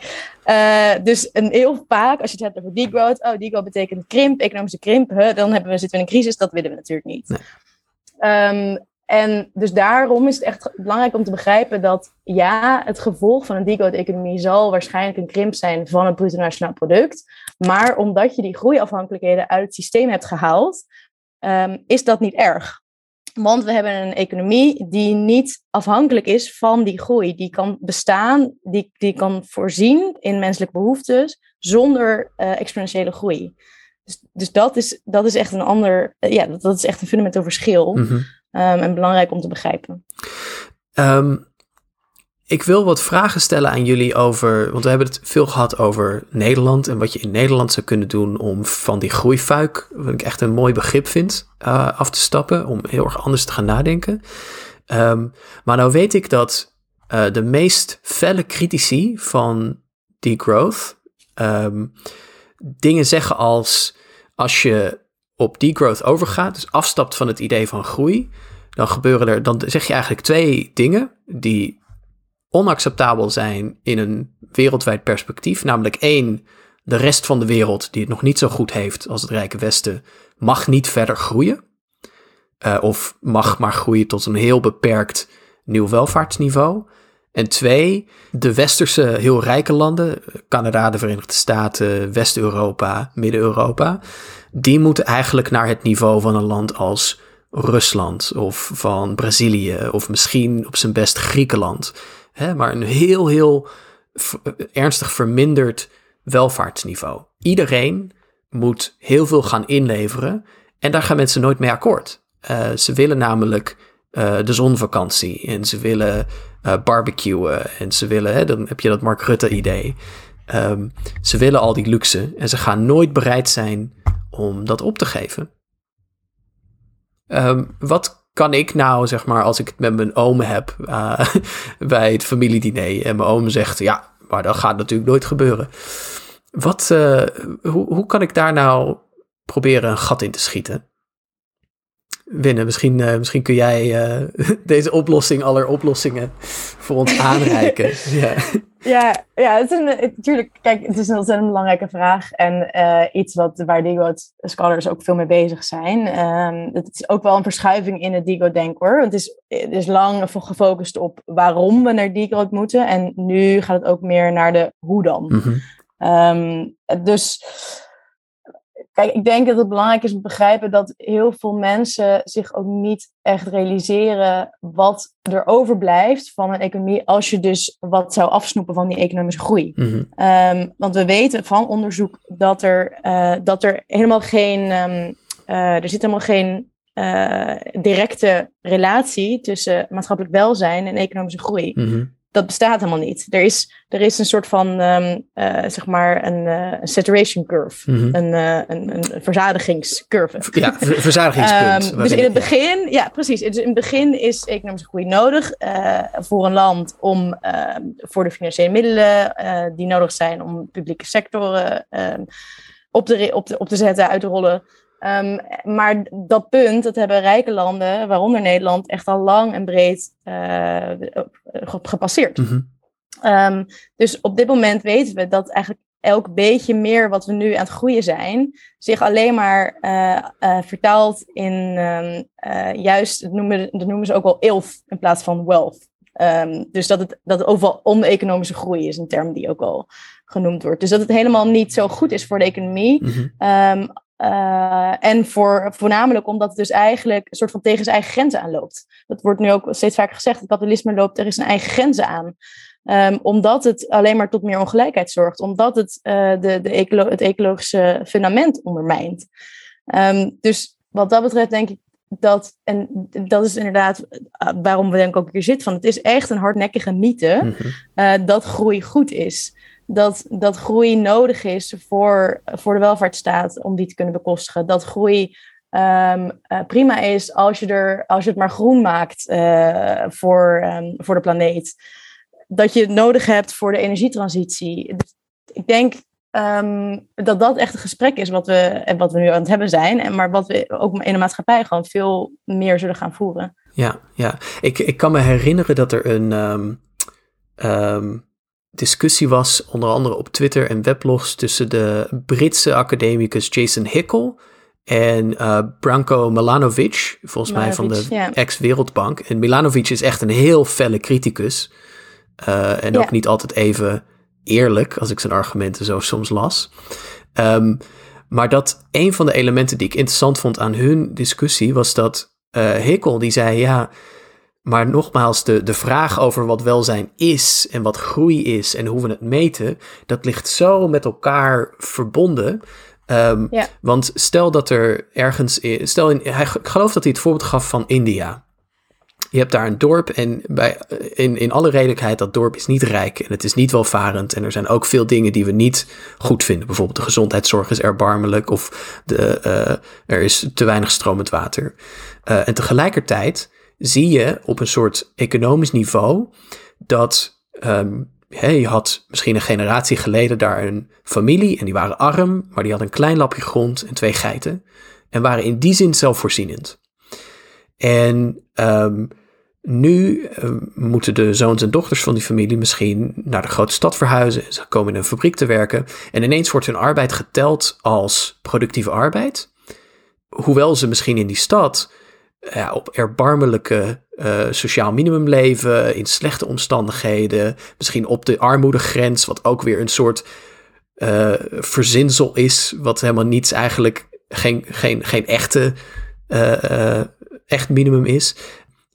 Ja. dus een heel vaak, als je het hebt over degrowth, oh, degrowth betekent krimp, economische krimp, huh, dan hebben we, zitten we in een crisis, dat willen we natuurlijk niet. Nee. Um, en dus daarom is het echt belangrijk om te begrijpen dat ja, het gevolg van een degrowth-economie zal waarschijnlijk een krimp zijn van het bruto nationaal product. Maar omdat je die groeiafhankelijkheden uit het systeem hebt gehaald, um, is dat niet erg. Want we hebben een economie die niet afhankelijk is van die groei. Die kan bestaan, die, die kan voorzien in menselijke behoeftes zonder uh, exponentiële groei. Dus, dus dat, is, dat is echt een ander, uh, ja, dat, is echt een fundamenteel verschil. -hmm. Um, en belangrijk om te begrijpen. Um, ik wil wat vragen stellen aan jullie over, want we hebben het veel gehad over Nederland en wat je in Nederland zou kunnen doen om van die groeifuik, wat ik echt een mooi begrip vind, uh, af te stappen, om heel erg anders te gaan nadenken. Um, maar nou weet ik dat uh, de meest felle critici van degrowth um, dingen zeggen als als je op degrowth overgaat, dus afstapt van het idee van groei, dan gebeuren er, dan zeg je eigenlijk twee dingen die onacceptabel zijn in een wereldwijd perspectief. Namelijk één, de rest van de wereld die het nog niet zo goed heeft als het Rijke Westen, mag niet verder groeien. Uh, of mag maar groeien tot een heel beperkt nieuw welvaartsniveau. En twee, de westerse heel rijke landen, Canada, de Verenigde Staten, West-Europa, Midden-Europa, die moeten eigenlijk naar het niveau van een land als Rusland of van Brazilië of misschien op zijn best Griekenland hè, maar een heel, heel ernstig verminderd welvaartsniveau. Iedereen moet heel veel gaan inleveren en daar gaan mensen nooit mee akkoord. Uh, ze willen namelijk uh, de zonvakantie en ze willen uh, barbecuen en ze willen, hè, dan heb je dat Mark Rutte idee. Um, ze willen al die luxe en ze gaan nooit bereid zijn om dat op te geven. Ehm, wat kan ik nou, zeg maar, als ik het met mijn oom heb uh, [laughs] bij het familiediner en mijn oom zegt, ja, maar dat gaat natuurlijk nooit gebeuren. Wat, uh, hoe, hoe kan ik daar nou proberen een gat in te schieten? Winnen, misschien, uh, misschien kun jij uh, [laughs] deze oplossing aller oplossingen voor ons [laughs] aanreiken. ja. Ja, ja het is een, natuurlijk, kijk, het is een ontzettend belangrijke vraag. En uh, iets wat, waar Digot scholars ook veel mee bezig zijn. Um, het is ook wel een verschuiving in het Digo-denk hoor. Het is, het is lang gefocust op waarom we naar Digo moeten. En nu gaat het ook meer naar de hoe dan. Mm -hmm. um, dus Kijk, ik denk dat het belangrijk is om te begrijpen dat heel veel mensen zich ook niet echt realiseren wat er overblijft van een economie als je dus wat zou afsnoepen van die economische groei. Mm -hmm. um, want we weten van onderzoek dat er, uh, dat er helemaal geen, um, uh, er zit helemaal geen uh, directe relatie tussen maatschappelijk welzijn en economische groei. Mm -hmm dat bestaat helemaal niet. Er is, er is een soort van, um, uh, zeg maar, een, uh, een saturation curve. Mm -hmm. een, uh, een, een verzadigingscurve. Ja, ver [laughs] verzadigingspunt. um, dus in het begin, ja, precies. Dus in het begin is economische groei nodig voor een land om ehm, voor de financiële middelen die nodig zijn om publieke sectoren ehm, op, te, op, te, op te zetten, uit te rollen. Um, maar dat punt, dat hebben rijke landen, waaronder Nederland, echt al lang en breed uh, gepasseerd. Mm -hmm. um, dus op dit moment weten we dat eigenlijk elk beetje meer wat we nu aan het groeien zijn, zich alleen maar uh, uh, vertaalt in um, juist, dat noemen, dat noemen ze ook wel ILF in plaats van wealth. dus dat het, dat het overal oneconomische groei is, een term die ook al genoemd wordt. Dus dat het helemaal niet zo goed is voor de economie. Mm -hmm. Uh, en voor, voornamelijk omdat het dus eigenlijk een soort van tegen zijn eigen grenzen aanloopt. Dat wordt nu ook steeds vaker gezegd. Het kapitalisme loopt tegen zijn eigen grenzen aan. Um, omdat het alleen maar tot meer ongelijkheid zorgt. Omdat het uh, de, de ecolo het ecologische fundament ondermijnt. Um, dus wat dat betreft denk ik dat, en dat is inderdaad uh, waarom we denk ik ook hier zitten, van het is echt een hardnekkige mythe mm -hmm. uh, dat groei goed is dat, dat groei nodig is voor, voor de welvaartsstaat om die te kunnen bekostigen. Dat groei um, uh, prima is als je, er, als je het maar groen maakt uh, voor, um, voor de planeet. Dat je het nodig hebt voor de energietransitie. Dus ik denk um, dat dat echt een gesprek is wat we, wat we nu aan het hebben zijn. En maar wat we ook in de maatschappij gewoon veel meer zullen gaan voeren. Ja, ja. Ik, ik kan me herinneren dat er een. Discussie was, onder andere op Twitter en weblogs, tussen de Britse academicus Jason Hickel en uh, Branko Milanovic, volgens Milanovic, mij van de ex-Wereldbank. En Milanovic is echt een heel felle criticus. Uh, en ook niet altijd even eerlijk, als ik zijn argumenten zo soms las. Um, maar dat een van de elementen die ik interessant vond aan hun discussie was dat uh, Hickel die zei: ja. Maar nogmaals, de, de vraag over wat welzijn is en wat groei is en hoe we het meten, dat ligt zo met elkaar verbonden. Um, ja. Want stel dat er ergens, stel in, hij, ik geloof dat hij het voorbeeld gaf van India. Je hebt daar een dorp en bij, in, in alle redelijkheid, dat dorp is niet rijk en het is niet welvarend. En er zijn ook veel dingen die we niet goed vinden. Bijvoorbeeld de gezondheidszorg is erbarmelijk of de, uh, er is te weinig stromend water. Uh, en tegelijkertijd zie je op een soort economisch niveau dat hey, je had misschien een generatie geleden daar een familie en die waren arm, maar die hadden een klein lapje grond en twee geiten en waren in die zin zelfvoorzienend. En um, nu um, moeten de zoons en dochters van die familie misschien naar de grote stad verhuizen. Ze komen in een fabriek te werken. En ineens wordt hun arbeid geteld als productieve arbeid. Hoewel ze misschien in die stad op erbarmelijke uh, sociaal minimum leven, in slechte omstandigheden, misschien op de armoedegrens, wat ook weer een soort uh, verzinsel is, wat helemaal niets eigenlijk, geen, geen, geen echte, uh, echt minimum is.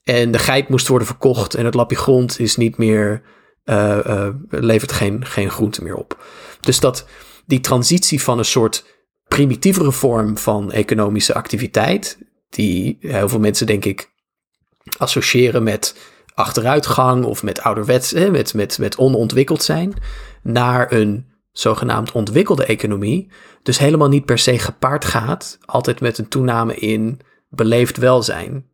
En de geit moest worden verkocht en het lapje grond is niet meer, levert geen, geen groente meer op. Dus dat die transitie van een soort primitievere vorm van economische activiteit, die heel veel mensen, denk ik, associëren met achteruitgang of met ouderwets, met, met, met onontwikkeld zijn, naar een zogenaamd ontwikkelde economie. Dus helemaal niet per se gepaard gaat, altijd met een toename in beleefd welzijn.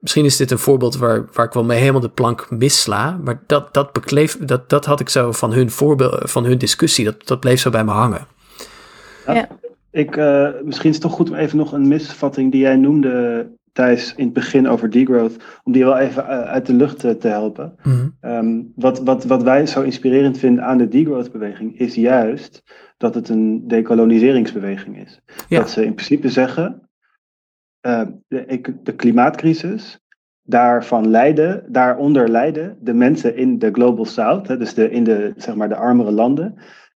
Misschien is dit een voorbeeld waar, waar ik wel mee helemaal de plank missla. Maar dat, dat, bekleef, dat, dat had ik zo van hun, voorbeeld, van hun discussie. Dat, dat bleef zo bij me hangen. Ja. Ik, eh, misschien is het toch goed om even nog een misvatting die jij noemde, Thijs, in het begin over degrowth, om die wel even eh, uit de lucht eh, te helpen. Mhm. Ehm, wat, wat, wat wij zo inspirerend vinden aan de degrowth-beweging is juist dat het een decoloniseringsbeweging is. Ja. Dat ze in principe zeggen, de, de klimaatcrisis, daarvan lijden, daaronder lijden de mensen in de Global South, hè, dus de, in de, zeg maar, de armere landen,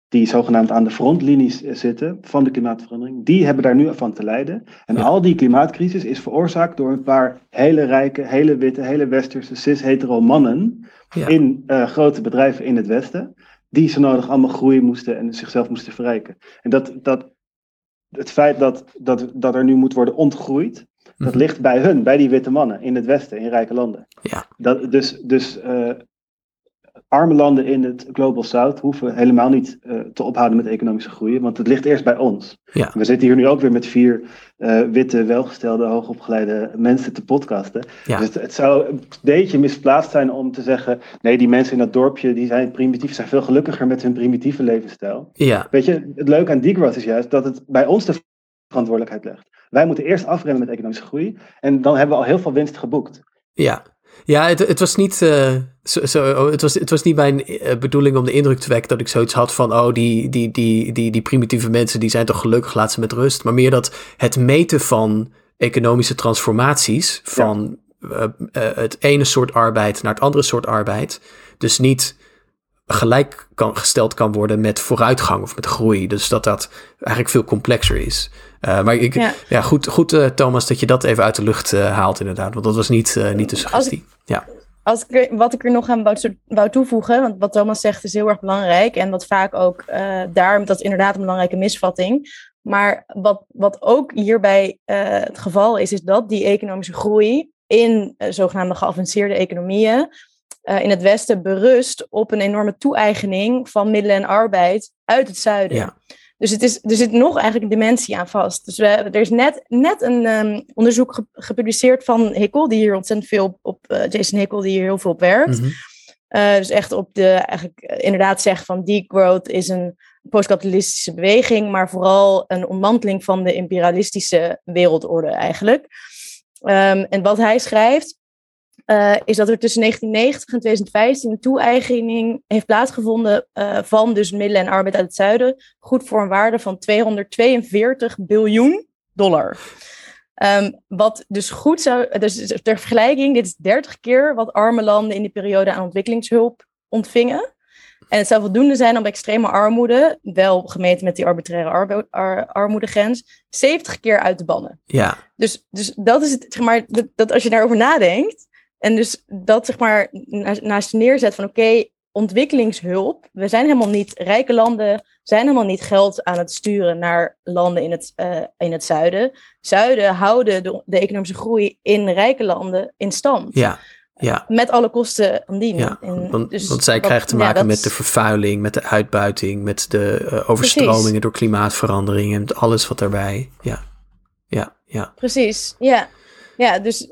die zogenaamd aan de frontlinies eh, zitten van de klimaatverandering, die hebben daar nu van te lijden. En Ja. al die klimaatcrisis is veroorzaakt door een paar hele rijke, hele witte, hele westerse, cis-hetero mannen Ja. in eh, grote bedrijven in het Westen, die zo nodig allemaal groeien moesten en zichzelf moesten verrijken. En dat, dat, het feit dat, dat, dat er nu moet worden ontgroeid, dat Mhm. ligt bij hun, bij die witte mannen in het Westen, in rijke landen. Ja. Dat, dus dus eh, arme landen in het Global South hoeven helemaal niet eh, te ophouden met economische groei, want het ligt eerst bij ons. Ja. We zitten hier nu ook weer met vier eh, witte, welgestelde, hoogopgeleide mensen te podcasten. Ja. Dus het, het zou een beetje misplaatst zijn om te zeggen, nee, die mensen in dat dorpje die zijn primitief, zijn veel gelukkiger met hun primitieve levensstijl. Ja, Weet je, het leuke aan degrowth is juist dat het bij ons de verantwoordelijkheid legt. Wij moeten eerst afremmen met economische groei en dan hebben we al heel veel winst geboekt. ja. Ja, het, het was niet, eh, zo, zo, het was, het was niet mijn eh, bedoeling om de indruk te wekken dat ik zoiets had van, oh, die, die, die, die, die primitieve mensen, die zijn toch gelukkig, laat ze met rust. Maar meer dat het meten van economische transformaties, van eh, het ene soort arbeid naar het andere soort arbeid, dus niet gelijk kan, gesteld kan worden met vooruitgang of met groei. Dus dat dat eigenlijk veel complexer is. Eh, maar ik, ja. Ja. goed, goed eh, Thomas, dat je dat even uit de lucht eh, haalt inderdaad. Want dat was niet, niet de suggestie. Ja, Als ik wat ik er nog aan wou, wou toevoegen, want wat Thomas zegt is heel erg belangrijk. En wat vaak ook eh daar, dat is inderdaad een belangrijke misvatting. Maar wat, wat ook hierbij het geval is, is dat die economische groei in zogenaamde geavanceerde economieën eh, in het Westen berust op een enorme toe-eigening van middelen en arbeid uit het zuiden. Ja. Dus het is, er zit nog eigenlijk een dimensie aan vast. Dus we, er is net, net een ehm, onderzoek ge- gepubliceerd van Hickel, die hier ontzettend veel op, eh, Jason Hickel, die hier heel veel op werkt. Mhm. Eh, dus echt op de, eigenlijk inderdaad zegt van degrowth is een postkapitalistische beweging, maar vooral een ontmanteling van de imperialistische wereldorde eigenlijk. Ehm, en wat hij schrijft, eh, is dat er tussen 1990 en 2015 een toe-eigening heeft plaatsgevonden eh, van dus middelen en arbeid uit het zuiden, goed voor een waarde van 242 biljoen dollar. Ehm, wat dus goed zou, dus ter vergelijking, dit is 30 keer wat arme landen in die periode aan ontwikkelingshulp ontvingen. En het zou voldoende zijn om extreme armoede, wel gemeten met die arbitraire arbo- ar- armoedegrens, 70 keer uit te bannen. ja, Dus, dus dat is het, zeg maar, dat, dat als je daarover nadenkt, en dus dat zeg maar naast, neerzet van oké, ontwikkelingshulp, we zijn helemaal niet, rijke landen zijn helemaal niet geld aan het sturen naar landen in het, eh, in het zuiden. Zuiden houden de, de economische groei in rijke landen in stand. ja, ja. Met alle kosten van dien. Ja, En want, dus want zij wat- krijgen te maken met de vervuiling, met de uitbuiting, met de eh, overstromingen Precies. door klimaatverandering en alles wat daarbij. Ja, ja, ja. Precies, ja. Ja, dus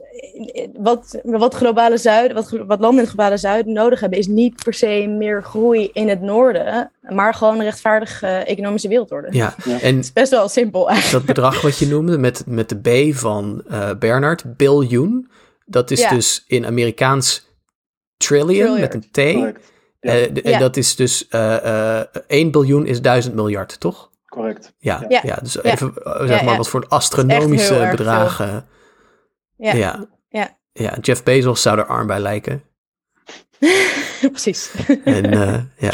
wat, wat, globale zuiden, wat, wat landen in het globale zuiden nodig hebben, is niet per se meer groei in het noorden, maar gewoon een rechtvaardige eh, economische wereldorde. ja. Ja. En Het is best wel simpel eigenlijk. dat bedrag wat je noemde met, met de B van eh Bernard, biljoen, dat is Ja. dus in Amerikaans trillion, Trilliard. met een T. Correct. Ja. Eh, de- En Ja. dat is dus eh, eh, 1 biljoen is 1000 miljard, toch? Correct. Ja, ja. Ja. dus Ja. even zeg Ja, maar ja. wat voor astronomische bedragen. Ja, Ja. Ja. Jeff Bezos zou er arm bij lijken. [laughs] precies. En eh, ja.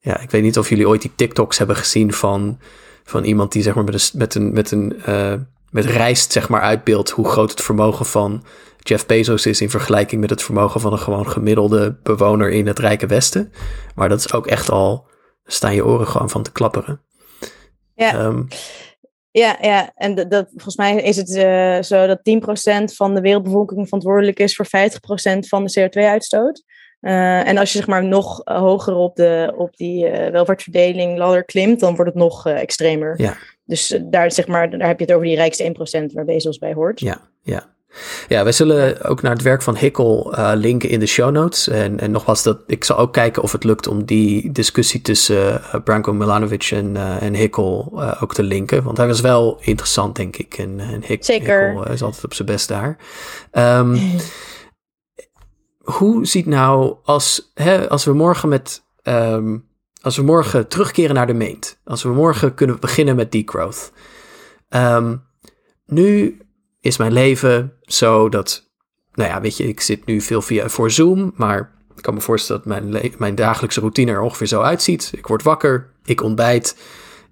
ja, ik weet niet of jullie ooit die TikToks hebben gezien van, van iemand die zeg maar met een, met een, met een eh, met rijst zeg maar uitbeeldt hoe groot het vermogen van Jeff Bezos is in vergelijking met het vermogen van een gewoon gemiddelde bewoner in het rijke Westen. Maar dat is ook echt al, staan je oren gewoon van te klapperen. Ja. Ehm, Ja, ja. en dat, dat, volgens mij is het eh, zo dat 10% van de wereldbevolking verantwoordelijk is voor 50% van de CO2-uitstoot. Eh, en als je zeg maar nog eh, hoger op, de, op die eh, welvaartsverdeling ladder klimt, dan wordt het nog extremer. Ja. Dus daar, zeg maar, daar heb je het over die rijkste 1% waar Bezos bij hoort. ja, Ja. Ja, wij zullen ook naar het werk van Hickel uh, linken in de show notes. En, en nogmaals, dat, ik zal ook kijken of het lukt om die discussie tussen uh, Branko Milanovic en, uh, en Hickel ook te linken. Want hij was wel interessant, denk ik. En, en Zeker. Hickel is altijd op zijn best daar. Um, hoe ziet nou, als, hè, als we morgen met... Um, als we morgen terugkeren naar de meent. Als we morgen kunnen beginnen met degrowth. Um, nu is mijn leven zo dat, nou ja, weet je, ik zit nu veel via voor Zoom, maar ik kan me voorstellen dat mijn, mijn dagelijkse routine er ongeveer zo uitziet. Ik word wakker, ik ontbijt,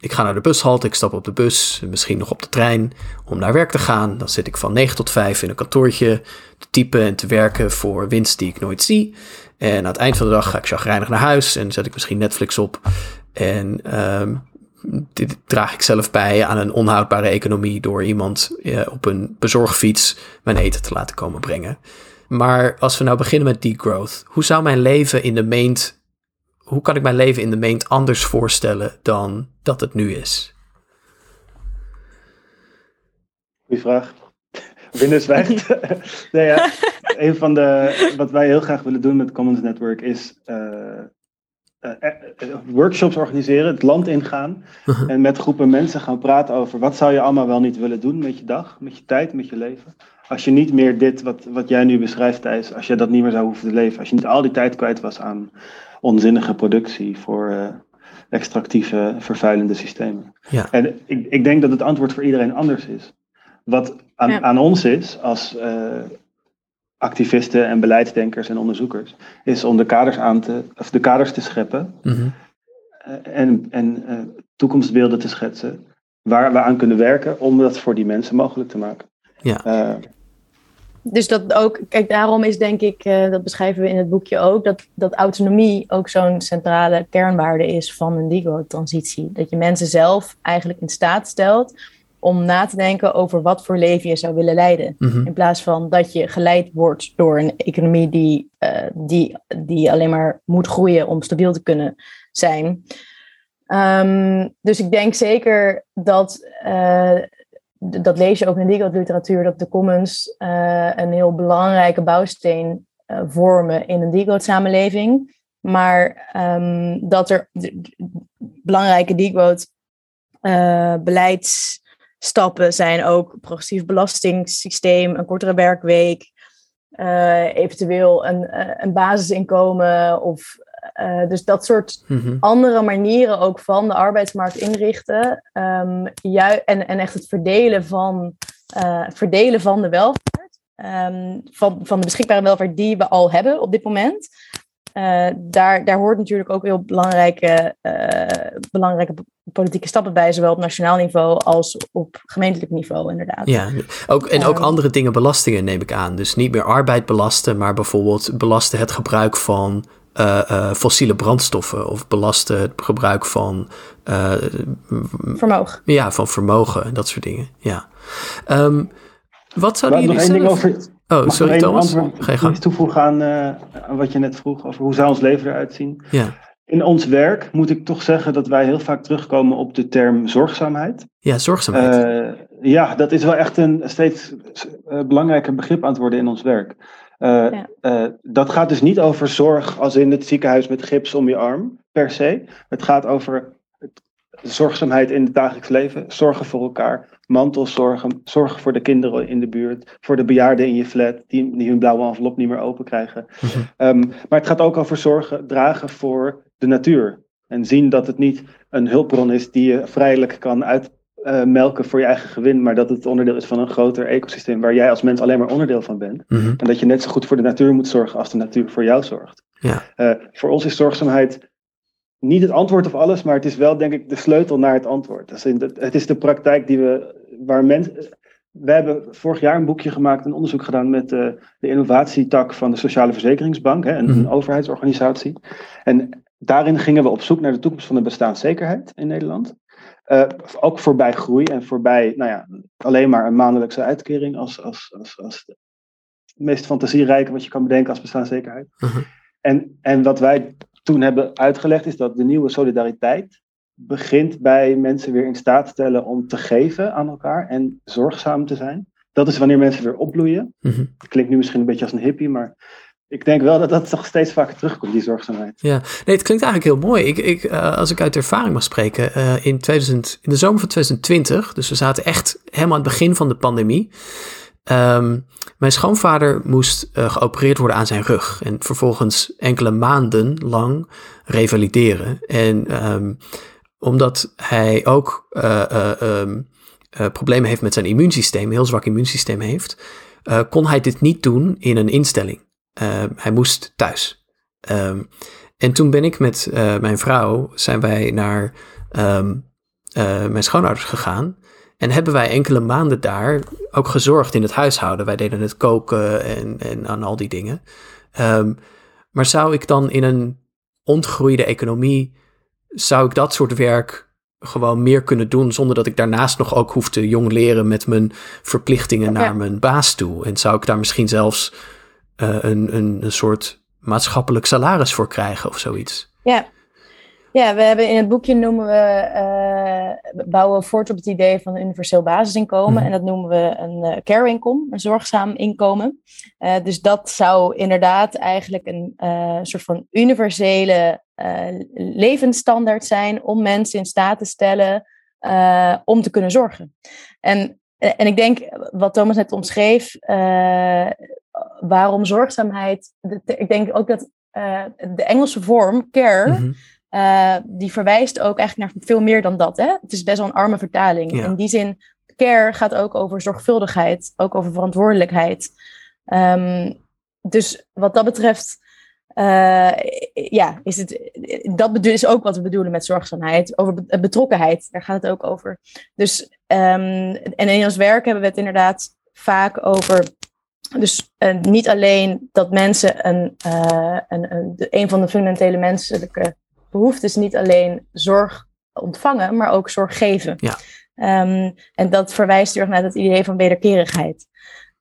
ik ga naar de bushalte, ik stap op de bus, misschien nog op de trein om naar werk te gaan. Dan zit ik van 9 tot 5 in een kantoortje te typen en te werken voor winst die ik nooit zie. En aan het eind van de dag ga ik chagrijnig naar huis en zet ik misschien Netflix op. En um, dit draag ik zelf bij aan een onhoudbare economie door iemand eh, op een bezorgfiets mijn eten te laten komen brengen. Maar als we nou beginnen met degrowth, hoe zou mijn leven in de meent, hoe kan ik mijn leven in de meent anders voorstellen dan dat het nu is? Goeie vraag. Binnen zwijgt. [laughs] nee, ja. Een van de, wat wij heel graag willen doen met Commons Network is uh, workshops organiseren, het land ingaan [laughs] en met groepen mensen gaan praten over wat zou je allemaal wel niet willen doen met je dag, met je tijd, met je leven. Als je niet meer dit, wat, wat jij nu beschrijft Thijs, als je dat niet meer zou hoeven te leven, als je niet al die tijd kwijt was aan onzinnige productie voor uh, extractieve, vervuilende systemen. Ja. En ik, ik denk dat het antwoord voor iedereen anders is. Wat aan, ja. aan ons is als activisten en beleidsdenkers en onderzoekers, is om de kaders aan te, of de kaders te scheppen mm -hmm. en, en uh, toekomstbeelden te schetsen waar we aan kunnen werken om dat voor die mensen mogelijk te maken. Ja. Uh, dus dat ook, kijk, daarom is denk ik, uh, dat beschrijven we in het boekje ook, dat, dat autonomie ook zo'n centrale kernwaarde is van een DIGO-transitie. Dat je mensen zelf eigenlijk in staat stelt om na te denken over wat voor leven je zou willen leiden. Mm -hmm. In plaats van dat je geleid wordt door een economie die, uh, die, die alleen maar moet groeien om stabiel te kunnen zijn. Um, dus ik denk zeker dat, uh, dat lees je ook in de literatuur, dat de commons uh, een heel belangrijke bouwsteen vormen in een degrowth samenleving. Maar um, dat er belangrijke degrowth beleids stappen zijn ook progressief belastingssysteem, een kortere werkweek, uh, eventueel een, uh, een basisinkomen of uh, dus dat soort mm -hmm. andere manieren ook van de arbeidsmarkt inrichten um, en, en echt het verdelen van, verdelen van de welvaart, um, van, van de beschikbare welvaart die we al hebben op dit moment. Uh, daar, daar hoort natuurlijk ook heel belangrijke, uh, belangrijke politieke stappen bij, zowel op nationaal niveau als op gemeentelijk niveau, inderdaad. Ja, ook, en ook um, andere dingen belastingen neem ik aan. Dus niet meer arbeid belasten, maar bijvoorbeeld belasten het gebruik van uh, fossiele brandstoffen of belasten het gebruik van vermogen. Ja, van vermogen en dat soort dingen. Ja. Um, wat zouden nog jullie één zelf... ding over... Oh, sorry nog Thomas. Ga je gang. toevoegen aan, uh, aan wat je net vroeg over hoe zou ons leven eruit zien. Ja. In ons werk moet ik toch zeggen dat wij heel vaak terugkomen op de term zorgzaamheid. Ja, zorgzaamheid. Uh, ja, dat is wel echt een steeds uh, belangrijker begrip aan het worden in ons werk. Ja. dat gaat dus niet over zorg als in het ziekenhuis met gips om je arm, per se. Het gaat over zorgzaamheid in het dagelijks leven, zorgen voor elkaar, mantelzorgen, zorgen voor de kinderen in de buurt, voor de bejaarden in je flat die, die hun blauwe envelop niet meer open krijgen. Mm-hmm. Um, maar het gaat ook over zorgen, dragen voor de natuur. En zien dat het niet een hulpbron is die je vrijelijk kan uitmelken uh, voor je eigen gewin, maar dat het onderdeel is van een groter ecosysteem waar jij als mens alleen maar onderdeel van bent. Mm-hmm. En dat je net zo goed voor de natuur moet zorgen als de natuur voor jou zorgt. Ja. Uh, voor ons is zorgzaamheid niet het antwoord op alles, maar het is wel, denk ik, de sleutel naar het antwoord. Dus het is de praktijk die we, waar mensen. We hebben vorig jaar een boekje gemaakt, een onderzoek gedaan met de, de innovatietak van de Sociale Verzekeringsbank, hè, een, een mm. overheidsorganisatie. En daarin gingen we op zoek naar de toekomst van de bestaanszekerheid in Nederland. Uh, ook voorbij groei en voorbij, nou ja, alleen maar een maandelijkse uitkering als, als, als, als het meest fantasierijke wat je kan bedenken als bestaanszekerheid. -huh. en, en wat wij toen hebben uitgelegd is dat de nieuwe solidariteit begint bij mensen weer in staat stellen om te geven aan elkaar en zorgzaam te zijn dat is wanneer mensen weer opbloeien. Mhm. Klinkt nu misschien een beetje als een hippie, maar ik denk wel dat dat toch steeds vaker terugkomt, die zorgzaamheid. Ja, nee, het klinkt eigenlijk heel mooi. Ik, ik, uh, als ik uit ervaring mag spreken, uh, in, 2000, in de zomer van 2020, dus we zaten echt helemaal aan het begin van de pandemie. Um, mijn schoonvader moest uh, geopereerd worden aan zijn rug en vervolgens enkele maanden lang revalideren. En um, omdat hij ook um, problemen heeft met zijn immuunsysteem, een heel zwak immuunsysteem heeft, kon hij dit niet doen in een instelling. Uh, hij moest thuis. En toen ben ik met mijn vrouw, zijn wij naar mijn schoonouders gegaan. En hebben wij enkele maanden daar ook gezorgd in het huishouden. Wij deden het koken en, en aan al die dingen. Um, maar zou ik dan in een ontgroeide economie, zou ik dat soort werk gewoon meer kunnen doen zonder dat ik daarnaast nog ook hoef te jong leren met mijn verplichtingen naar ja. mijn baas toe? En zou ik daar misschien zelfs uh, een, een, een soort maatschappelijk salaris voor krijgen of zoiets. Ja. Ja, we hebben in het boekje noemen we, uh, bouwen we voort op het idee van een universeel basisinkomen. Mhm. En dat noemen we een uh, care income, een zorgzaam inkomen. Uh, dus dat zou inderdaad eigenlijk een soort van universele levensstandaard zijn om mensen in staat te stellen om te kunnen zorgen. En, en ik denk, wat Thomas net omschreef, waarom zorgzaamheid. Ik denk ook dat de Engelse vorm, care, Mhm. Uh, die verwijst ook eigenlijk naar veel meer dan dat. Hè? Het is best wel een arme vertaling. Ja. In die zin, care gaat ook over zorgvuldigheid, ook over verantwoordelijkheid. Um, dus wat dat betreft. Uh, ja, is het, dat is ook wat we bedoelen met zorgzaamheid. Over betrokkenheid, daar gaat het ook over. Dus, um, en in ons werk hebben we het inderdaad vaak over dus uh, niet alleen dat mensen een, uh, een, een, een van de fundamentele menselijke behoeftes niet alleen zorg ontvangen, maar ook zorg geven. Ja. Um, en dat verwijst heel erg naar het idee van wederkerigheid.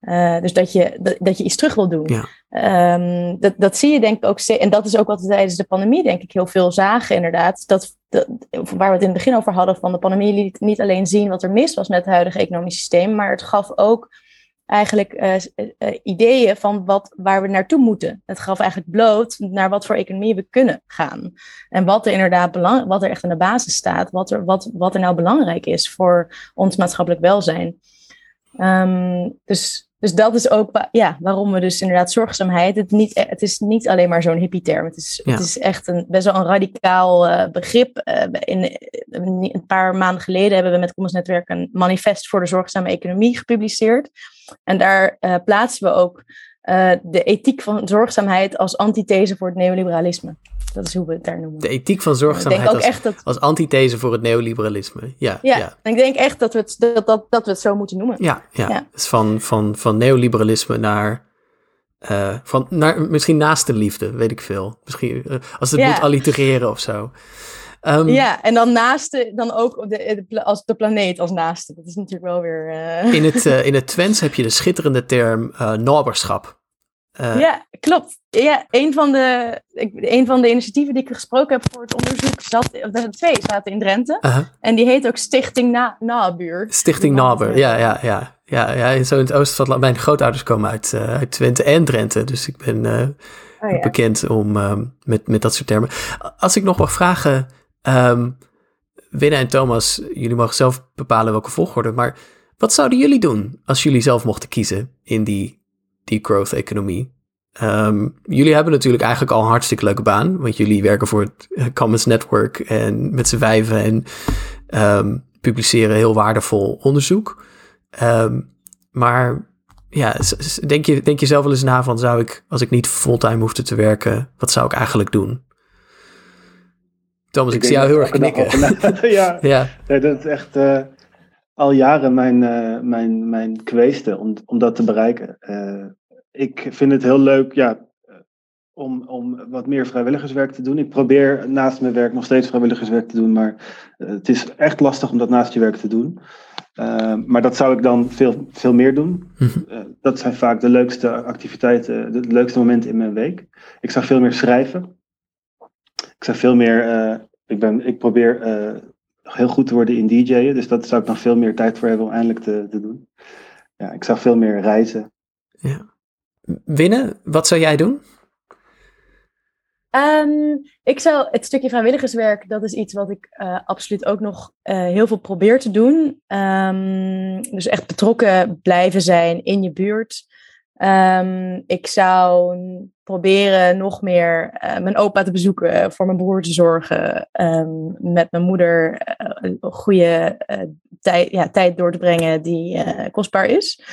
Uh, dus dat je, dat, dat, je iets terug wil doen. Ja. Um, dat, dat zie je denk ik ook. En dat is ook wat we tijdens de pandemie denk ik heel veel zagen inderdaad. Dat, dat, waar we het in het begin over hadden van de pandemie liet niet alleen zien wat er mis was met het huidige economisch systeem, maar het gaf ook eigenlijk uh, uh, ideeën van wat, waar we naartoe moeten. Het gaf eigenlijk bloot naar wat voor economie we kunnen gaan. En wat er inderdaad belang, wat er echt aan de basis staat, wat er, wat, wat er nou belangrijk is voor ons maatschappelijk welzijn. Um, dus, dus dat is ook ja, waarom we dus inderdaad zorgzaamheid. Het, niet, het is niet alleen maar zo'n hippie term. Het is, Ja. het is echt een, best wel een radicaal uh, begrip. Uh, in, een paar maanden geleden hebben we met Commons Netwerk een manifest voor de zorgzame economie gepubliceerd. En daar uh, plaatsen we ook uh, de ethiek van zorgzaamheid als antithese voor het neoliberalisme. Dat is hoe we het daar noemen. De ethiek van zorgzaamheid als, echt dat, als antithese voor het neoliberalisme. Ja, ja, ja. Ik denk echt dat we het, dat, dat, dat we het zo moeten noemen. Ja, ja. Ja. Dus van, van, van neoliberalisme naar, uh, van, naar misschien naast de liefde, weet ik veel. Misschien uh, als het Ja. moet allitereren of zo. Um, Ja, en dan naaste, dan ook de, de, als de planeet als naaste. Dat is natuurlijk wel weer. Uh... In, het, uh, [laughs] in het Twents heb je de schitterende term uh, naberschap. Uh, ja, klopt. Ja, een van, de, ik, een van de initiatieven die ik gesproken heb voor het onderzoek, zat, er twee zaten in Drenthe. -huh. En die heet ook Stichting Na Nabuur. Stichting Nabuur, ja, ja, ja. Ja, ja, zo in het oosten van het land. Mijn grootouders komen uit, uh, uit Twente en Drenthe. Dus ik ben oh, ja. bekend om, uh, met, met dat soort termen. Als ik nog mag vragen, um, Winne en Thomas, jullie mogen zelf bepalen welke volgorde. Maar wat zouden jullie doen als jullie zelf mochten kiezen in die, die growth-economie? Um, jullie hebben natuurlijk eigenlijk al een hartstikke leuke baan, want jullie werken voor het Commons Network en met z'n vijven en um, publiceren heel waardevol onderzoek. Um, maar ja, denk je, denk je zelf wel eens na van zou ik, als ik niet fulltime hoefde te werken, wat zou ik eigenlijk doen? Thomas, ik, ik zie jou heel erg knikken. [laughs] ja, ja. Nee, dat is echt uh, al jaren mijn, uh, mijn, mijn kweeste om, om dat te bereiken. Uh, ik vind het heel leuk ja, om, om wat meer vrijwilligerswerk te doen. Ik probeer naast mijn werk nog steeds vrijwilligerswerk te doen, maar het is echt lastig om dat naast je werk te doen. Maar dat zou ik dan veel, veel meer doen. Mhm. Dat zijn vaak de leukste activiteiten, de leukste momenten in mijn week. Ik zou veel meer schrijven. Ik zou veel meer. Uh, ik, ben, ik probeer heel goed te worden in DJ'en. Dus dat zou ik nog veel meer tijd voor hebben om eindelijk te, te doen. ja, ik zou veel meer reizen. Ja. Winnen, wat zou jij doen? Um, ik zou het stukje vrijwilligerswerk, dat is iets wat ik uh, absoluut ook nog uh, heel veel probeer te doen. Um, dus echt betrokken blijven zijn in je buurt. Um, ik zou proberen nog meer uh, mijn opa te bezoeken, voor mijn broer te zorgen, met mijn moeder een goede tijd, ja, tijd door te brengen die kostbaar is.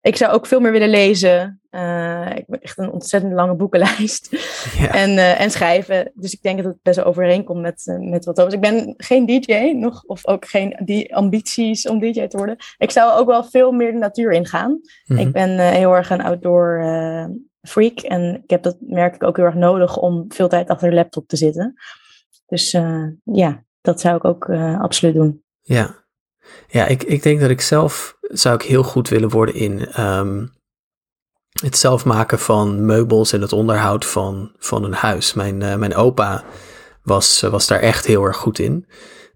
Ik zou ook veel meer willen lezen. Uh, ik ben echt een ontzettend lange boekenlijst. [laughs] Ja. En, uh, en schrijven. Dus ik denk dat het best wel overeenkomt met, uh, met wat over. Ik ben geen DJ nog, of ook geen die ambities om DJ te worden. Ik zou ook wel veel meer de natuur ingaan. Mm -hmm. Ik ben heel erg een outdoor freak. En ik heb dat merk ik ook heel erg nodig om veel tijd achter de laptop te zitten. Dus ja, dat zou ik ook absoluut doen. Ja, ja, ik, ik denk dat ik zelf zou ik heel goed willen worden in um, het zelf maken van meubels en het onderhoud van, van een huis. Mijn, uh, mijn opa was, was daar echt heel erg goed in.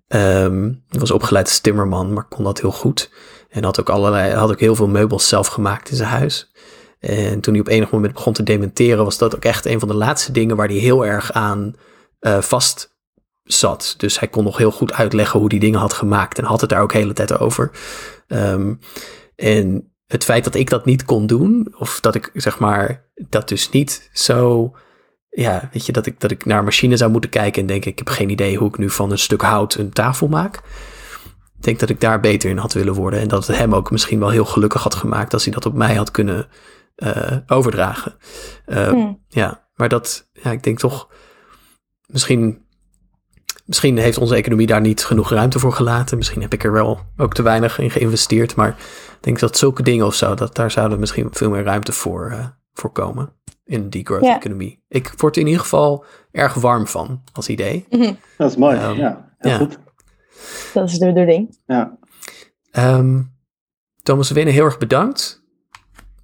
Um, was opgeleid als timmerman, maar kon dat heel goed. En had ook allerlei, had ook heel veel meubels zelf gemaakt in zijn huis. En toen hij op enig moment begon te dementeren, was dat ook echt een van de laatste dingen waar hij heel erg aan uh, vast zat. Dus hij kon nog heel goed uitleggen hoe die dingen had gemaakt en had het daar ook de hele tijd over. Um, en het feit dat ik dat niet kon doen, of dat ik zeg maar dat dus niet zo. Ja, weet je, dat ik, dat ik naar machine zou moeten kijken en denk ik heb geen idee hoe ik nu van een stuk hout een tafel maak. Ik denk dat ik daar beter in had willen worden en dat het hem ook misschien wel heel gelukkig had gemaakt als hij dat op mij had kunnen uh, overdragen. Uh, hmm. Ja, maar dat, ja, ik denk toch, misschien Misschien heeft onze economie daar niet genoeg ruimte voor gelaten. Misschien heb ik er wel ook te weinig in geïnvesteerd. Maar ik denk dat zulke dingen of zo, dat daar zouden misschien veel meer ruimte voor, uh, voor komen in die growth ja. economie. Ik word er in ieder geval erg warm van als idee. Mm -hmm. Dat is mooi, um, ja. Heel ja. goed. Dat is de bedoeling. Ja. Um, Thomas Winnen, heel erg bedankt.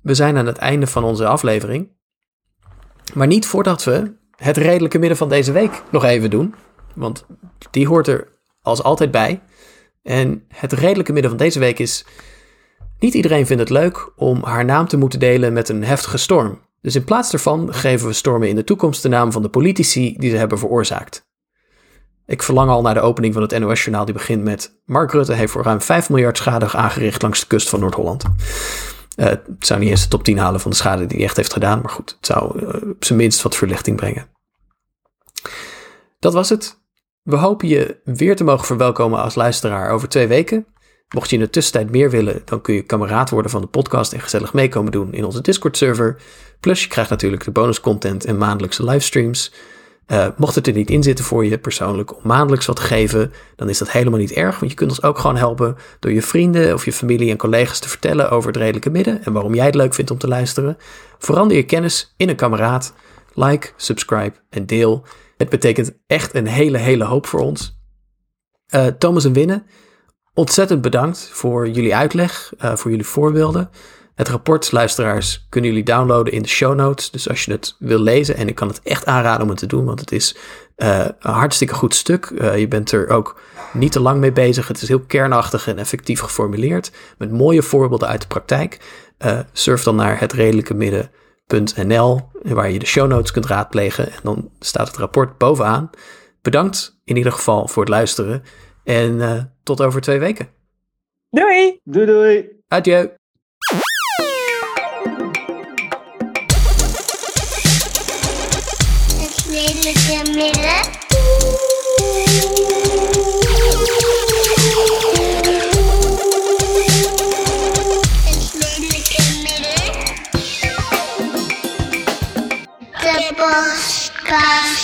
We zijn aan het einde van onze aflevering. Maar niet voordat we het redelijke midden van deze week nog even doen. Want die hoort er als altijd bij. En het redelijke midden van deze week is... Niet iedereen vindt het leuk om haar naam te moeten delen met een heftige storm. Dus in plaats daarvan geven we stormen in de toekomst de naam van de politici die ze hebben veroorzaakt. Ik verlang al naar de opening van het NOS-journaal die begint met... Mark Rutte heeft voor ruim 5 miljard schade aangericht langs de kust van Noord-Holland. Uh, het zou niet eens de top 10 halen van de schade die hij echt heeft gedaan, maar goed, het zou uh, op zijn minst wat verlichting brengen. Dat was het. We hopen je weer te mogen verwelkomen als luisteraar over twee weken. Mocht je in de tussentijd meer willen, dan kun je kameraad worden van de podcast en gezellig meekomen doen in onze Discord-server. Plus je krijgt natuurlijk de bonuscontent en maandelijkse livestreams. Uh, mocht het er niet in zitten voor je persoonlijk om maandelijks wat te geven, dan is dat helemaal niet erg. Want je kunt ons ook gewoon helpen door je vrienden of je familie en collega's te vertellen over het redelijke midden en waarom jij het leuk vindt om te luisteren. Verander je kennis in een kameraad. Like, subscribe en deel. Het betekent echt een hele, hele hoop voor ons. Uh, Thomas en Winnen, ontzettend bedankt voor jullie uitleg, uh, voor jullie voorbeelden. Het rapport, luisteraars, kunnen jullie downloaden in de show notes. Dus als je het wil lezen, en ik kan het echt aanraden om het te doen, want het is uh, een hartstikke goed stuk. Je bent er ook niet te lang mee bezig. Het is heel kernachtig en effectief geformuleerd, met mooie voorbeelden uit de praktijk. Surf dan naar het redelijke midden .nl, waar je de show notes kunt raadplegen. En dan staat het rapport bovenaan. Bedankt in ieder geval voor het luisteren. En uh, tot over twee weken. Doei! Doei doei! Adieu! Class